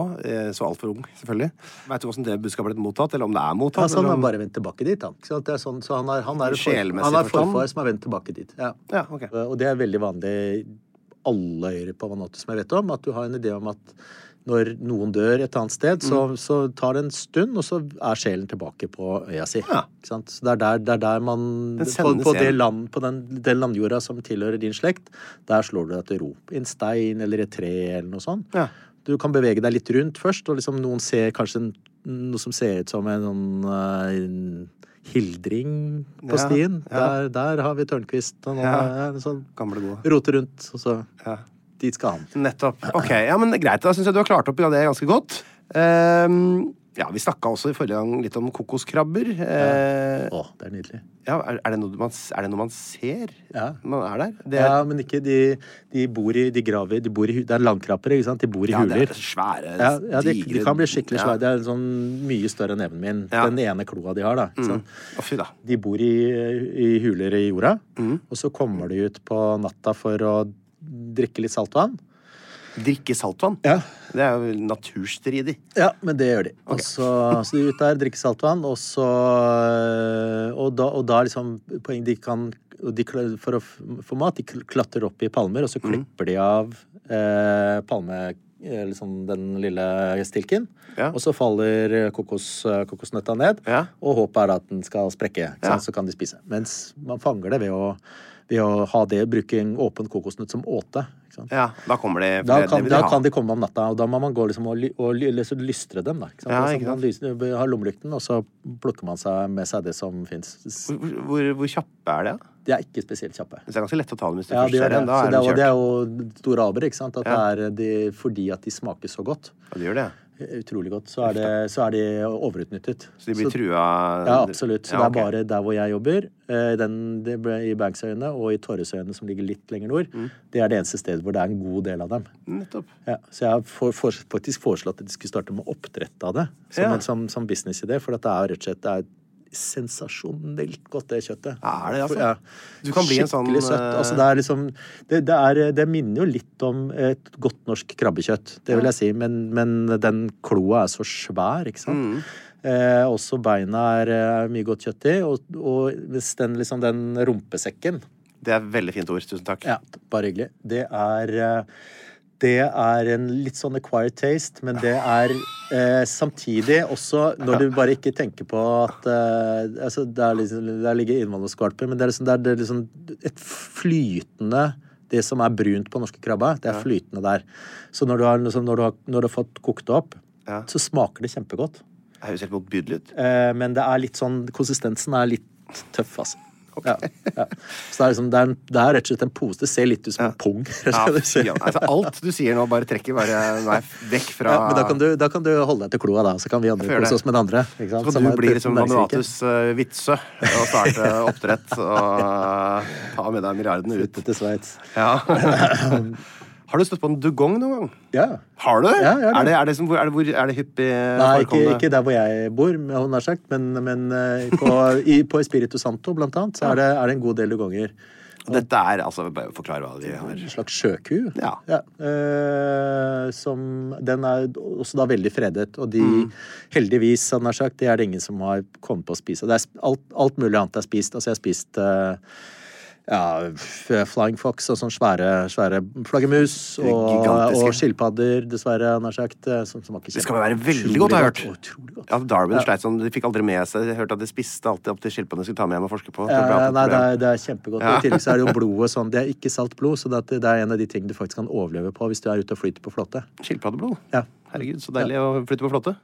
så altfor ung, selvfølgelig. Veit du åssen det budskapet ble mottatt, eller om det er mottatt? Altså, han har bare vendt tilbake dit, han. Så. Det er sånn, så han er, han er, for, han er forfar som har vendt tilbake dit. Ja. Ja, ok. Og det er veldig vanlig alle øyre på Vanuatu som jeg vet om, at du har en idé om at når noen dør et annet sted, så, Mm. så tar det en stund, og så er sjelen tilbake på øya si. Ja. Så det er der, det er der man På, på, det land, på den, den landjorda som tilhører din slekt, der slår du deg til ro. I en stein eller et tre eller noe sånt. Ja. Du kan bevege deg litt rundt først, og liksom noen ser kanskje en, noe som ser ut som en sånn eh, en hildring på stien. ja. Der, der har vi Tørnquist. Og noe, Ja. sånn rote rundt, og så Ja. Dit skal han. Nettopp. Ok, ja, men Greit, da syns jeg du har klart opp i det ganske godt. Um, ja, Vi snakka også i forrige gang litt om kokoskrabber. Eh, Å, det er nydelig. ja, er, er, det man, er det noe man ser Ja. man er der? Det er, Ja, men ikke de, de bor i De graver de bor i, Det er landkrabber, ikke sant? De bor i ja, huler. det er svære, Ja, ja de, de kan bli skikkelig ja. svære. Det er sånn mye større enn neven min. Ja. Den ene kloa de har, da. Mm. Oh, fy da. De bor i, i huler i jorda, Mm. og så kommer de ut på natta for å drikke litt saltvann. Drikke saltvann? Ja. Det er jo naturstridig. Ja, men det gjør de. Og så, så de er ute der, drikker saltvann, og så Og da, og da liksom poeng De kan de, For å få mat, de kl- klatrer opp i palmer, og så klipper de av eh, palme... eh, Liksom den lille stilken. Ja. Og så faller kokos, kokosnøtta ned, Ja. og håpet er at den skal sprekke. Ja. Så kan de spise. Mens man fanger det ved å, ved å ha det, bruke en åpen kokosnøtt som åte. Ja, da kommer de. Da kan, det da kan de komme om natta, og da må man gå liksom og, og, og ly- lystre dem. da, ikke sant? Ja, ikke sant. lyser, har lommelykten, og så plukker man seg med seg det som fins. Hvor, hvor, hvor kjappe er det? De er ikke spesielt kjappe. Det er ganske lett å ta dem hvis du Ja, først ser en. Da er det, er, de kjørt. det er jo store aber, ikke sant? At Ja. det er de, fordi at de smaker så godt, Ja, de gjør det. Utrolig godt, så er, det, så er de overutnyttet. Så de blir trua Ja, absolutt. Så Ja, det er bare der hvor jeg jobber, eh, den, det i Banksøyene og i Torresøyene, som ligger litt lenger nord, Mm. det er det eneste stedet hvor det er en god del av dem. Nettopp. Ja, så jeg har for, for, faktisk foreslått at de skulle starte med oppdrett av det, som, Ja. en, som, som businessidé, for det er rett og slett det er sensasjonelt godt, det kjøttet. Er det, altså? Du kan bli en sånn, Skikkelig søtt. eh, Altså, det er liksom det, det, er, det minner jo litt om et godt norsk krabbekjøtt, det vil jeg si, men, men den kloa er så svær, ikke sant? Mm. Eh, også beina er er mye godt kjøtt i, og, og den, liksom, den rumpesekken Det er veldig fint ord. Tusen takk. ja, bare hyggelig. Det er eh, Det er en litt sånn acquired taste, men det er eh, samtidig også Når du bare ikke tenker på at eh, altså, det er liksom, Der ligger innvandrerskvalper, men det er liksom, det er, det er liksom et flytende det som er brunt på norske krabber, det er flytende der. Så når du har, liksom, når du har, når du har fått kokt det opp, Ja. så smaker det kjempegodt. Det høres helt motbydelig ut. Eh, men det er litt sånn Konsistensen er litt tøff, altså. Ja, ja. Så det er, liksom, det, er det er rett og slett en pose. Det ser litt ut som en pung. altså, alt du sier nå, bare trekker bare meg vekk fra men da kan, du, da kan du holde deg til kloa, da. Så kan vi andre kose oss med den andre. Så kan du bli liksom. Vanuatus uh, Witzøe og starte oppdrett og ta med deg milliardene ut. Flytte til Sveits. Ja. *laughs* Har du støtt på en dugong noen gang? Ja. Har du? Ja, ja, ja. er, det, er, det som, er, det, hvor, er det hyppig Nei, ikke, ikke der hvor jeg bor, sagt, men, men eh, på, i, på Espiritu Santo, blant annet, så er det, er en god del dugonger. Dette er altså Bare forklar hva de har. En slags sjøku. Ja. Eh, som Den er også da veldig fredet, og de Mm. heldigvis, han har sagt, det er det ingen som har kommet på å spise. Det er alt, alt mulig annet er spist. Altså, jeg har spist eh, ja, Flying Fox og sånne svære, svære flaggermus. Og, og skilpadder, dessverre, har sagt. eh, Som, som Det skal være veldig godt, har jeg hørt. Godt. Ja, Darwin sleit sånn, De fikk aldri med seg Jeg hørte at de spiste alltid opp til skilpaddene skulle ta med hjem og forske på. Ja, ble nei, det er, det er kjempegodt. Ja. I tillegg så er det jo *laughs* blodet sånn. Det er ikke salt blod, så det er, det er en av de tingene du faktisk kan overleve på hvis du er ute og flyter på flåte. Skilpaddeblod. Ja. Herregud, så deilig å flytte på flåte.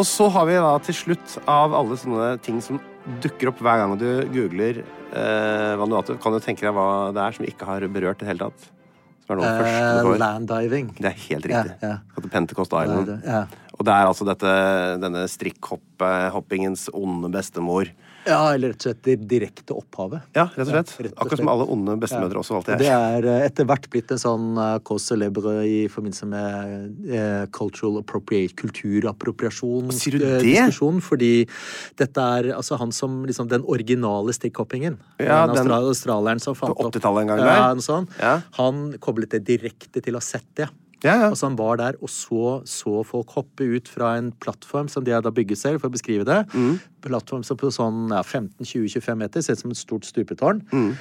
Og så har vi da til slutt av alle sånne ting som dukker opp hver gang du googler eh, Vanuatu, kan du tenke deg hva det er som vi ikke har berørt i det hele tatt? Eh, landdiving. Det er helt Ja, riktig. ja. På Pentecost Island. Er ja. Og det er altså dette, denne strikkhoppingens onde bestemor. Ja, eller rett og slett det direkte opphavet. Ja, rett og slett. Ja, rett og Akkurat som alle onde bestemødre også alltid Det er. er eh, etter hvert blitt en sånn cause celebre i forbindelse med eh, cultural appropriate, kulturappropriasjon Sier du eh, det? diskusjon, fordi dette er altså han som liksom den originale stikkhoppingen. Ja, den den- australieren som fant opp På 80-tallet en gang ja, der. noe sånt. Ja. Han koblet det direkte til å sette. Ja, ja. Altså Han var der og så, så folk hoppe ut fra en plattform som de hadde bygget selv, for å beskrive det. Mm. Plattform som på sånn ja, 15-20-25 meter, ser ut som et stort stupetårn. Mm.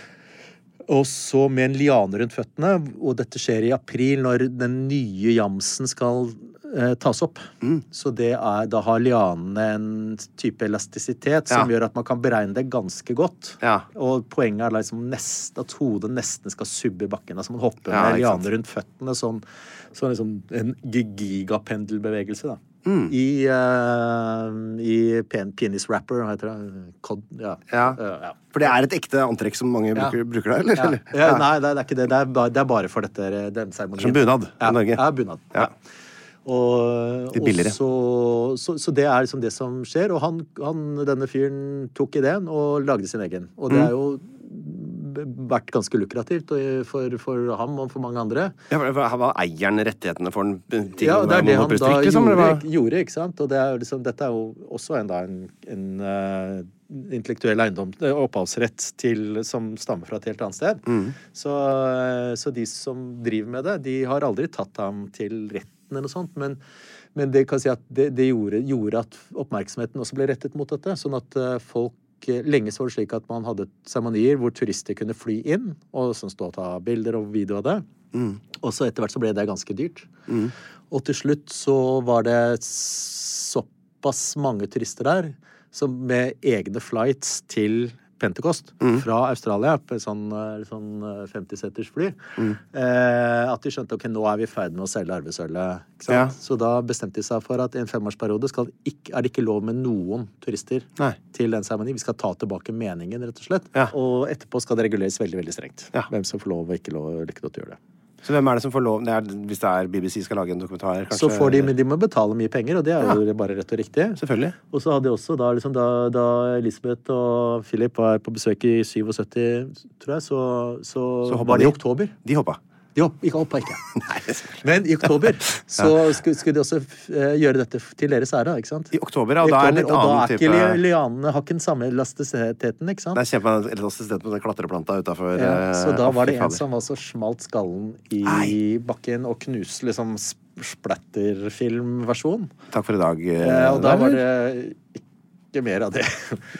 Og så med en liane rundt føttene, og dette skjer i april når den nye jamsen skal tas opp. Mm. Så det er, da har lianene en type elastisitet som Ja. gjør at man kan beregne det ganske godt. Ja. Og poenget er liksom nest, at hodet nesten skal subbe bakken. Altså man hopper Ja, med lianer rundt føttene, sånn, sånn liksom en gigapendelbevegelse, da. Mm. I, uh, i pen, penis wrapper, hva heter det? Kod, ja. Ja. Eh, ja. For det er et ekte antrekk som mange bruker, bruker der, eller? Ja. eller? Ja, nei, det er, det er ikke det. Det er, bare, det er bare for dette, den seremonien. Som bunad i. Norge. Ja, bunad. Ja. Og, Litt billigere. så, så, så det er liksom det som skjer. Og han, han, denne fyren tok ideen og lagde sin egen. Og Mm. det har jo vært ganske lukrativt for, for ham og for mange andre. Ja, for- for Han rettighetene for den til Ja, det er det han da liksom, gjorde, hva? gjorde, ikke sant? Og det er liksom, dette er jo også en, da, en, en uh, intellektuell eiendom, eh, opphavsrett til, som stammer fra et helt annet sted. Mm. Så, eh, så de som driver med det, de har aldri tatt ham til retten eller noe sånt, men, men det kan si at det, det gjorde, gjorde at oppmerksomheten også ble rettet mot dette, sånn at eh, folk eh, Lenge så var det slik at man hadde seremonier hvor turister kunne fly inn og sånn stå og ta bilder og video av det. Og så etter hvert så ble det ganske dyrt. Og til slutt så var det såpass mange turister der som med egne flights til Pentecost fra Australia på et sånn, eh, sånn 50-seters fly. Eh, at de skjønte ok, nå er vi i ferd med å selge arvesølvet. Ja. Så da bestemte de seg for at i en femårsperiode skal ikke, er det ikke lov med noen turister Nei. til den seremonien. Vi skal ta tilbake meningen, rett og slett. Ja. Og etterpå skal det reguleres veldig veldig strengt. Ja. Hvem som får lov og ikke lov, eller ikke lov til å gjøre det. Så hvem er det som får lov det er, Hvis det er BBC skal lage en dokumentar, kanskje? Så får de, men de må betale mye penger, og det er jo bare rett og riktig. Selvfølgelig. Og så hadde de også da, liksom, da, da Elisabeth og Philip var på besøk i 77, tror jeg, så, så, Så var det de. i oktober. De hoppa. De ikke hoppa ikke. Men i oktober *laughs* så skulle, skulle de også eh, gjøre dette til deres ære, ikke sant? I oktober, ja. Og I da er oktober, og da er ikke type... lianene har ikke den samme elastisiteten, ikke sant? Det er kjempeelastistet på den klatreplanta utafor Ja, så da var det en som var så smalt skallen i Nei. bakken og knuste liksom sp- splatterfilmversjon. Takk for i dag. Eh, og da var det ikke mer av det.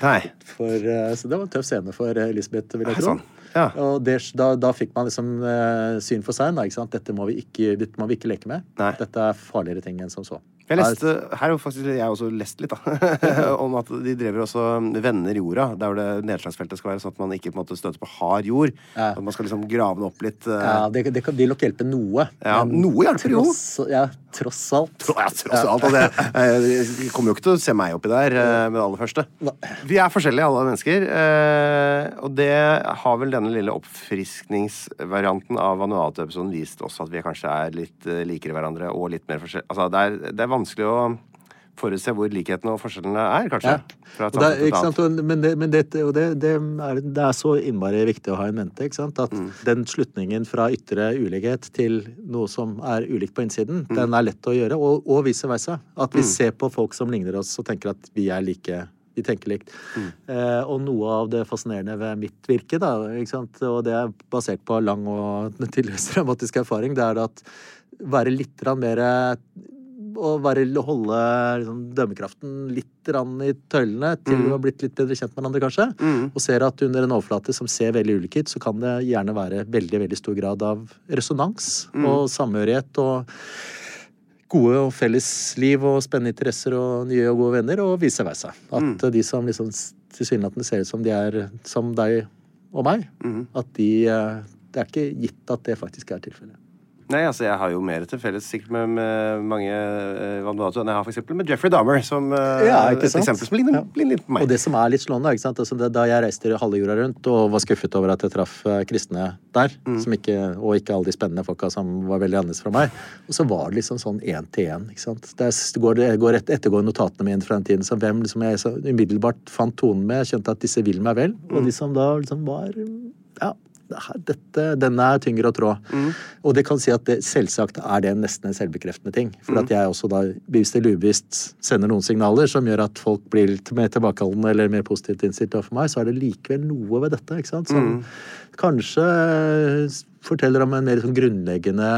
Nei. *laughs* For, eh, så det var en tøff scene for Elisabeth, vil jeg tro. sånn. Ja. Og det, da, da fikk man liksom uh, syn for seg. Dette må vi ikke, dette må vi ikke leke med. Nei. Dette er farligere ting enn som så. Jeg leste, her har faktisk jeg også lest litt, da. *laughs* om at de driver også vender jorda. Der hvor det nedslagsfeltet skal være, sånn at man ikke på en måte støter på hard jord. Ja. At man skal liksom grave den opp litt. Uh... Ja, det, det kan vil nok hjelpe noe. Ja, men noe hjelper jo. Ja, tross alt. Tro- Ja, tross alt. Altså, det, eh, jeg kommer jo ikke til å se meg oppi der eh, med det aller første. Vi er forskjellige, alle mennesker. eh, Og det har vel denne lille oppfriskningsvarianten av Vanuatu-episoden vist oss at vi kanskje er litt eh, likere hverandre og litt mer forskjellige. Altså, det er, det er vanskelig å forutse hvor likhetene og forskjellene er, kanskje. Ja. Det, sant? Men det, men det, det, det, er, det er så innmari viktig å ha i mente. Ikke sant? At Mm. den slutningen fra ytre ulikhet til noe som er ulikt på innsiden, Mm. den er lett å gjøre. Og, og vice versa. At vi ser på folk som ligner oss og tenker at vi er like. Vi tenker likt. Mm. Eh, og noe av det fascinerende ved mitt virke, da, og det er basert på lang og tidligere dramatisk erfaring, det er at være litt mer å være, holde liksom, dømmekraften litt i tøylene til vi har blitt litt bedre kjent med hverandre, kanskje. Og ser at under en overflate som ser veldig ulik ut, så kan det gjerne være veldig veldig stor grad av resonans og samhørighet og gode og felles liv og spennende interesser og nye og gode venner, og vice versa. At de som liksom tilsynelatende ser ut som de er som deg og meg, at de eh, Det er ikke gitt at det faktisk er tilfellet. Nei, altså jeg har jo mer til felles sikkert med, med mange uh, Vanuatu enn jeg har for eksempel med Jeffrey Dahmer, som uh, Ja, et eksempel som ligner, Ja. litt på meg. Og det som er litt slående, ikke sant? Altså, det, da jeg reiste halve jorda rundt og var skuffet over at jeg traff eh, kristne der, som ikke, og ikke alle de spennende folka som var veldig annerledes fra meg, og så var det liksom sånn én til én. ikke sant? Går, går et, ettergår notatene mine fra den tiden, så hvem liksom jeg så umiddelbart fant tonen med, kjente at disse vil meg vel, og de som da liksom var ja, dette, denne er tyngre å trå. Og det kan si at det, selvsagt er det nesten en selvbekreftende ting. For at jeg også da bevisst eller ubevisst sender noen signaler som gjør at folk blir litt mer tilbakeholdne eller mer positivt innstilt overfor meg, så er det likevel noe ved dette ikke sant? som kanskje forteller om en mer sånn grunnleggende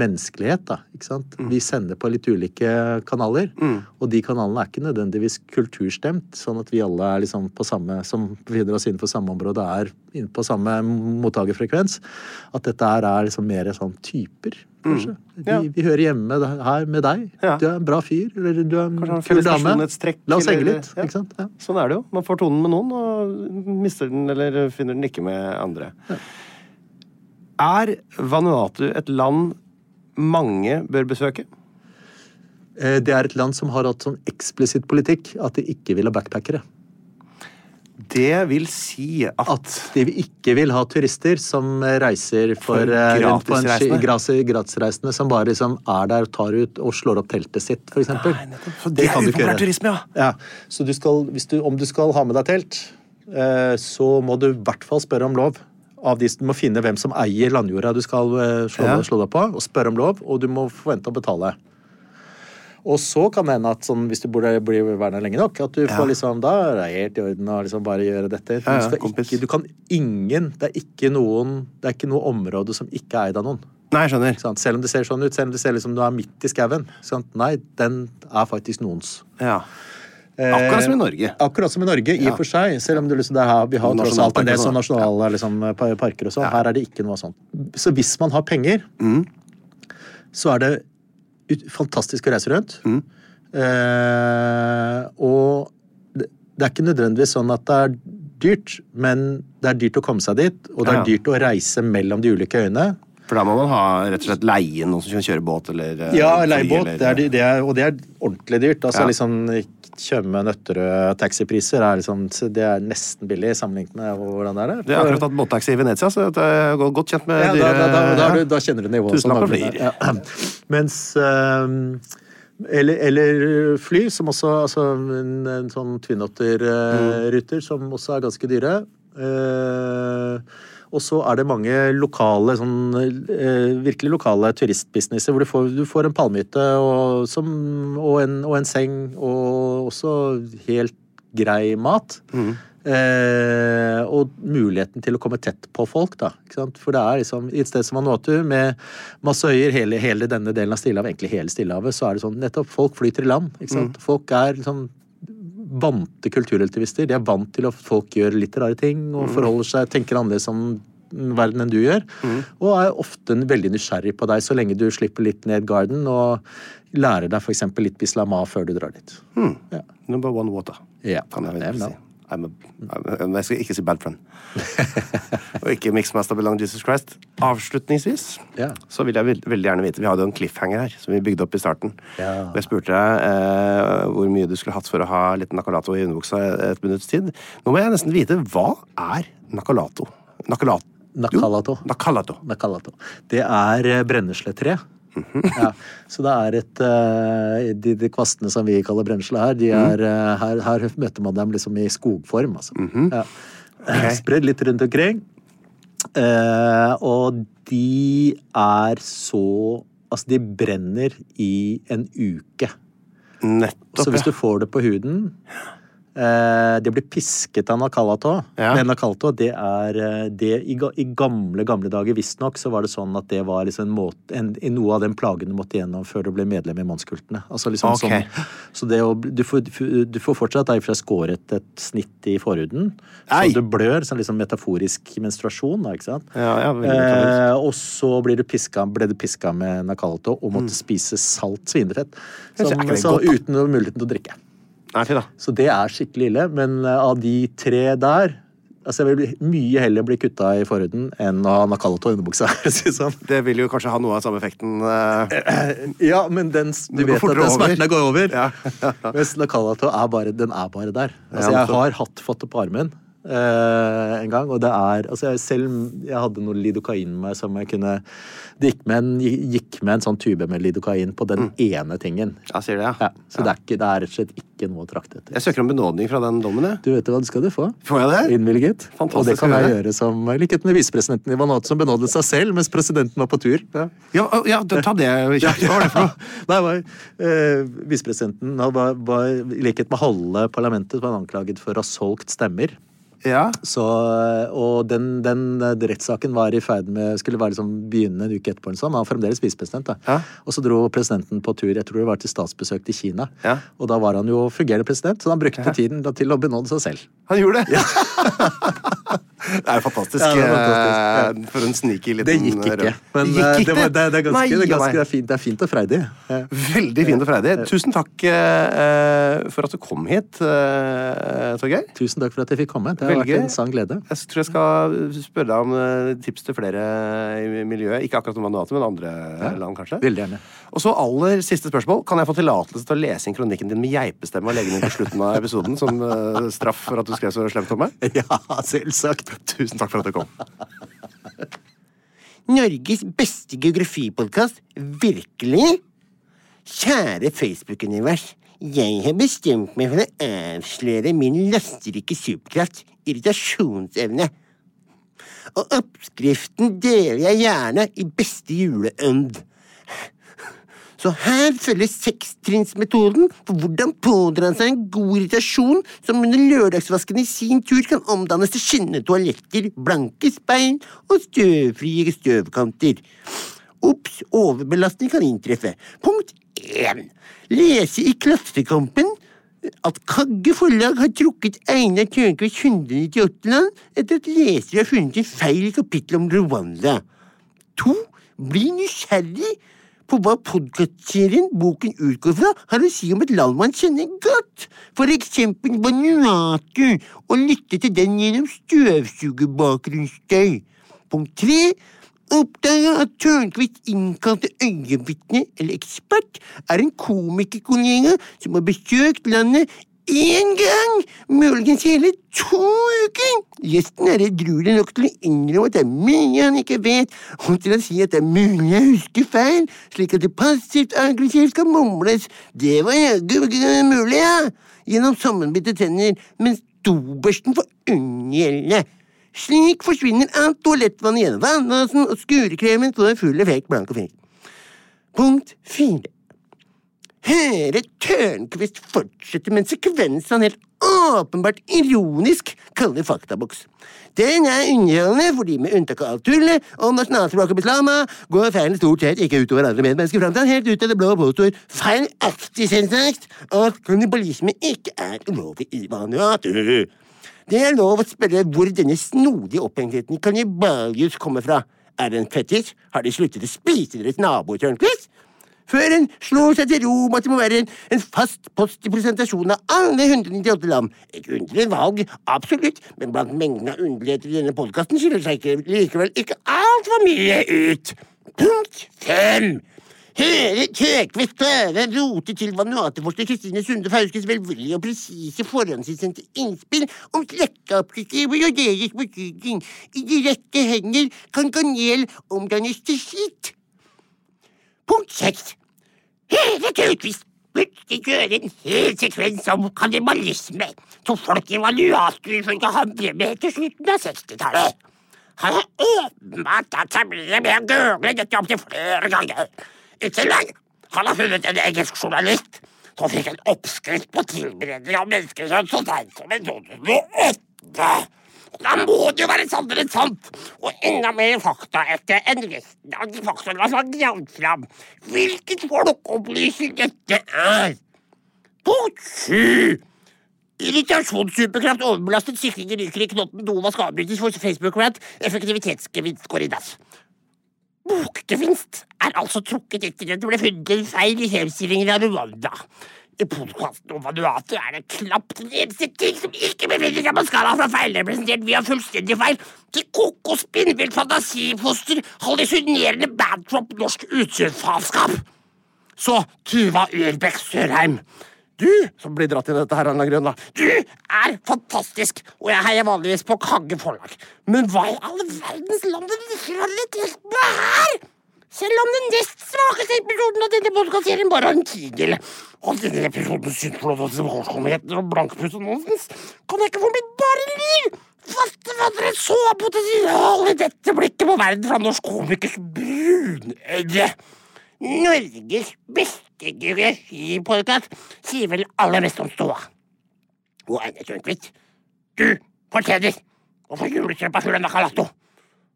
menneskelighet. da, ikke sant? Vi sender på litt ulike kanaler, og de kanalene er ikke nødvendigvis kulturstemt, sånn at vi alle er liksom på samme, som befinner oss innenfor samme område, er inne på samme mottakerfrekvens. At dette her er liksom mer sånn typer, kanskje. Ja. Vi, vi hører hjemme her med deg. Ja. Du er en bra fyr, eller du er en kul dame. La oss henge litt, ja. ikke sant? Ja. Sånn er det jo. Man får tonen med noen, og mister den eller finner den ikke med andre. Er Vanuatu et land mange bør besøke? Eh, Det er et land som har hatt sånn eksplisitt politikk at de ikke vil ha backpackere. Det vil si at, At de ikke vil ha turister som reiser for, eh, gratisreisende. gratisreisende, som bare liksom er der og tar ut og slår opp teltet sitt. Så det er kan du ikke gjøre. turisme, ja. Ja, så du skal, hvis du, om du skal ha med deg telt, eh, så må du i hvert fall spørre om lov. Av de, du må finne hvem som eier landjorda du skal eh, slå, Ja. slå deg på, og spørre om lov, og du må forvente å betale. Og så kan det hende at sånn, hvis du burde bli værende lenge nok, at du får liksom Da er det helt i orden å liksom bare gjøre dette. Du, Ja, ja, skal ikke, du kan ingen Det er ikke noen Det er ikke noe område som ikke er eid av noen. Nei, jeg skjønner. Sånn. Selv om det ser sånn ut, selv om det ser ut som du er midt i skauen. Sånn. Nei, den er faktisk noens. Ja. Akkurat som i Norge. Eh, Akkurat som i Norge, i og for seg. Selv om du liksom, det er, vi har tross alt en del nasjonalparker sånn sånn, nasjonale liksom, parker og sånn. Her er det ikke noe sånt. Så hvis man har penger, Mm. så er det fantastisk å reise rundt. Mm. Eh, og det, det er ikke nødvendigvis sånn at det er dyrt, men det er dyrt å komme seg dit, og det er Ja. dyrt å reise mellom de ulike øyene. For da må man ha rett og slett leie noen som kan kjøre båt eller eh, Ja, leie båt, det det og det er ordentlig dyrt. Altså Ja. liksom Tjøme, Nøtterøy, taxipriser er liksom Det er nesten billig sammenlignet med hvordan det er der. Jeg har akkurat hatt båttaxi i Venezia, så jeg er godt kjent med ja, dyre da, da, da, du, da kjenner du nivået. Tusenlapper flyr. Ja. Mens øh, eller, eller fly, som også altså en, en sånn Twin Otter-ruter, som også er ganske dyre. Eh, og så er det mange lokale, sånn, eh, virkelig lokale turistbusinesser hvor du får, du får en palmehytte og, og, en, og en seng, og også helt grei mat. Eh, og muligheten til å komme tett på folk, da. For det er liksom, i et sted som Vanuatu, med masse øyer, hele, hele denne delen av Stillehavet, egentlig hele Stillehavet, så er det sånn nettopp folk flyter i land. Ikke sant? Folk er liksom vante kulturrelativister. De er vant til at folk gjør litt rare ting og forholder seg, tenker annerledes om verden enn du gjør. Og er ofte veldig nysgjerrig på deg, så lenge du slipper litt ned garden og lærer deg f.eks. litt bislama før du drar dit. Ja. Number one water. Ja, Kan jeg vel si. I'm a, I'm a, jeg skal ikke si bad friend. *laughs* og ikke Mixmaster Belong Jesus Christ. Avslutningsvis yeah. så vil jeg veld, veldig gjerne vite Vi hadde jo en cliffhanger her som vi bygde opp i starten. Yeah. Og jeg spurte deg eh, hvor mye du skulle hatt for å ha litt nakalato i underbuksa et minutts tid. Nå må jeg nesten vite hva er nakalato? Nakalato? Nakalato. Nakalato. Nakalato. Det er brennesletre. ja. Så det er et eh, de, de kvastene som vi kaller brennesle her, de er, eh, her, her møter man dem liksom i skogform, altså. ja. *laughs* Spredd litt rundt omkring. Eh, og de er så Altså, de brenner i en uke. Nettopp. Så hvis du får det på huden Det blir pisket av nakalato. Ja. Nakalato, det er eh, det, i, I gamle gamle dager visstnok så var det sånn at det var liksom en måte, en, i noe av den plagen du måtte gjennom før du ble medlem i mannskultene. Altså liksom okay. sånn, så det å, du, får, du får fortsatt deg fra skåret et snitt i forhuden. Ei! Så du blør. Sånn liksom metaforisk menstruasjon, da, ikke sant? Ja, ja, eh, og så blir du piska, ble du piska med nakalato og måtte spise salt svinefett. Mm. Som, ikke det så godt, uten muligheten til å drikke. Nei. Så det er skikkelig ille. Men eh, av de tre der Altså, jeg vil mye heller bli kutta i forhuden enn å ha nakalato i underbuksa. *laughs* sånn. Det vil jo kanskje ha noe av samme effekten. eh, *clears throat* Ja, men den, du vet at den smerten går over. Ja. *laughs* Mens nakalato er bare, den er bare der. Altså, jeg har hatt, fått det på armen en gang, og det er altså, jeg, Selv jeg hadde noe lidokain med meg som jeg kunne Det gikk med en, gikk med en sånn tube med lidokain på den ene tingen. Ja, sier det, ja. Ja, så Det, er ikke, det er rett og slett ikke noe å trakte etter. Jeg søker om benådning fra den dommen, jeg. Du vet hva, du skal du få. Får jeg det? Innvilget. Fantastisk og det kan jeg gjøre som likhet med visepresidenten i Vanuatu, som benådet seg selv mens presidenten var på tur. Ja. Ja, ja ta det kjapt. *laughs* Hva var det for noe? Eh, Visepresidenten han var, var, i likhet med halve parlamentet var anklaget for å ha solgt stemmer. Ja. Så, og den, den rettssaken var i ferd med skulle være liksom begynne en uke etterpå. sånn, Han var fremdeles visepresident. Ja. Og så dro presidenten på tur jeg tror det var til statsbesøk til Kina. Ja. Og da var han jo fungerende president, så han brukte tiden til å benåde seg selv. Han gjorde det? *laughs* *laughs* det er fantastisk. Ja, det er fantastisk, ja. eh, For en sneaky liten Det gikk ikke. Men det, Gikk eh, ikke det, var, det, det er ganske, Nei, det ganske nei. er fint, det er fint og freidig. Ja. Veldig fint og freidig. Tusen takk uh, for at du kom hit, uh, Torgeir. Tusen takk for at jeg fikk komme. Det har Velge. vært en sann glede. Jeg tror jeg skal spørre deg om eh, tips til flere i miljøet. Ikke akkurat om Vanuatu, men andre land, kanskje. Veldig gjerne. Og så aller siste spørsmål. Kan jeg få tillatelse til å lese inn kronikken din med geipestemme og legge den inn på slutten av episoden som uh, straff for at du skrev så slemt om meg? *laughs* Ja, selvsagt. Tusen takk for at du kom. *laughs* Norges beste geografipodkast. Virkelig? Kjære Facebook-univers. Jeg har bestemt meg for å avsløre min lasterike superkraft, irritasjonsevne. Og oppskriften deler jeg gjerne i beste juleånd. Så her følger sekstrinnsmetoden for hvordan pådra seg en god irritasjon som under lørdagsvasken i sin tur kan omdannes til skinnende toaletter, blanke speil og støvfrie støvkanter. Ops, overbelastning kan inntreffe. Punkt 1. Lese i Klassekampen at Kagge forlag har trukket Einar Tørnquist 198 land etter at lesere har funnet en feil i kapittelet om Rwanda. To. Bli nysgjerrig på hva podkastserien boken utgår fra, har å si om et land man kjenner godt, for eksempel Vanuatu, og lytte til den gjennom støvsugerbakgrunnsstøy. Punkt tre oppdaga at Tørnquist innkalte øyenvitne eller ekspert er en komikerkollega som har besøkt landet én gang, muligens hele to uker. Gjesten er edruelig nok til å innrømme at det er mye han ikke vet, og til å si at det er mulig jeg husker feil, slik at det passivt aggressivt skal mumles. Det var jaggu mulig, ja, gjennom sammenbitte tenner, mens dobørsten får unngjelde. Slik forsvinner alt toalettvannet gjennom vannvasen, og skurekremen får full effekt blank og fin. Punkt fire høre Tørnquist fortsette med en sekvens han helt åpenbart ironisk kaller faktaboks. Den er underholdende fordi med unntak av alt tullet om nasjonalspråket beslama, går feilen stort sett ikke utover andre medmennesker fram til han helt ut av det blå påstår feilaktig selvsagt at kannibalisme ikke er ulovlig i Vanuatu. Det er lov å spørre hvor denne snodige opphengtheten i kannibalius kommer fra. Er det en fetisj? Har de sluttet å spise deres naboer, Tørnquist? Før en slår seg til ro med at det må være en, en fast post i presentasjonen av alle 198 land. Et underlig valg, absolutt, men blant mengden av underligheter i denne podkasten skiller seg ikke, likevel ikke altfor mye ut. Punkt fem. Hele Tøkvist klare rote til Vanuateforsker Kristine Sunde Fauskes velvillige og presise forhåndsinnsendte innspill om slekkeapplikker og deres betydning. I direkte hender kan kanel omdannes til skitt. Punkt seks. Hele Tautvist plutselig kjøre en hel sekvens om kannibalisme som folk i Vanuatu ifølge ham drev med til slutten av 60-tallet. Han har åpenbart tatt seg bryet med å google dette opptil flere ganger. I tillegg han har funnet en engelsk journalist som fikk en oppskrift på tilberedning av menneskekjøtt så seint som i 2008. Da må det jo være sannere enn sant, og enda mer fakta etter enn resten av de faktaene som er gravd fram. Hvilken folkeopplysning dette er. Punkt sju. Irritasjonssuperkraft overbelastet sikringer ryker i knotten, dovask avbrytes for Facebook-rant, effektivitetsgevinst går i dass. Bokgevinst er altså trukket etter at det ble funnet en feil i hemstillingen av Rwanda. I podkasten om Vanuatu er det knapt en eneste ting som ikke befinner seg på skala fra feilrepresentert via fullstendig feil til koko spinnvilt fantasifoster, hallusinerende badtrop norsk utsynsfaenskap. Så Tuva Urbekk Sørheim. Du, som blir dratt i dette her, Anna Grønna. Du er fantastisk, og jeg heier vanligvis på Kagge forlag. Men hva i all verdens land er det her? Selv om den nest svakeste episoden av denne podkastserien bare har en tidel og denne episoden syndflåte og hårskomheter og nonsens, kan jeg ikke få mitt bare liv fatte hva dere så potensial i dette blikket på verden fra norsk komikers brunøyde. Norges beste geografipodkast sier vel aller mest om ståa. Og Einar Tørnquist, du fortjener å få julekjøpa full av Nacalato.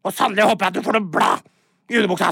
Og sannelig håper jeg at du får noe blad i underbuksa.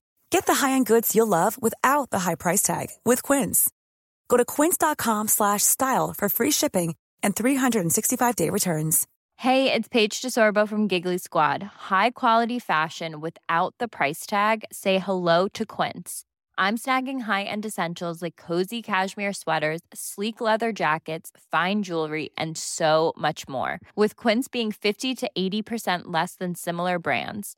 Get the high-end goods you'll love without the high price tag with Quince. Go to quince.com slash style for free shipping and 365-day returns. Hey, it's Paige DeSorbo from Giggly Squad. High quality fashion without the price tag. Say hello to Quince. I'm snagging high-end essentials like cozy cashmere sweaters, sleek leather jackets, fine jewelry, and so much more. With Quince being 50 to 80% less than similar brands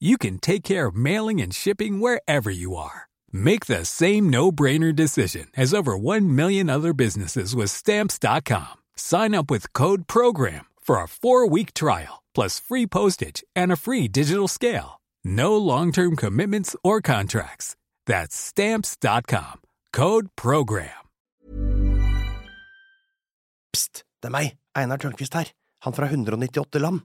you can take care of mailing and shipping wherever you are. Make the same no-brainer decision as over 1 million other businesses with Stamps.com. Sign up with code PROGRAM for a four-week trial, plus free postage and a free digital scale. No long-term commitments or contracts. That's Stamps.com. Code PROGRAM. Pst, det er meg, Einar Tørnquist her, han fra 198 land.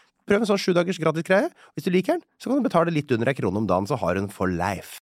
Prøv en sånn sju dagers gratis greie. Hvis du liker den, så kan du betale litt under ei krone om dagen, så har den for life.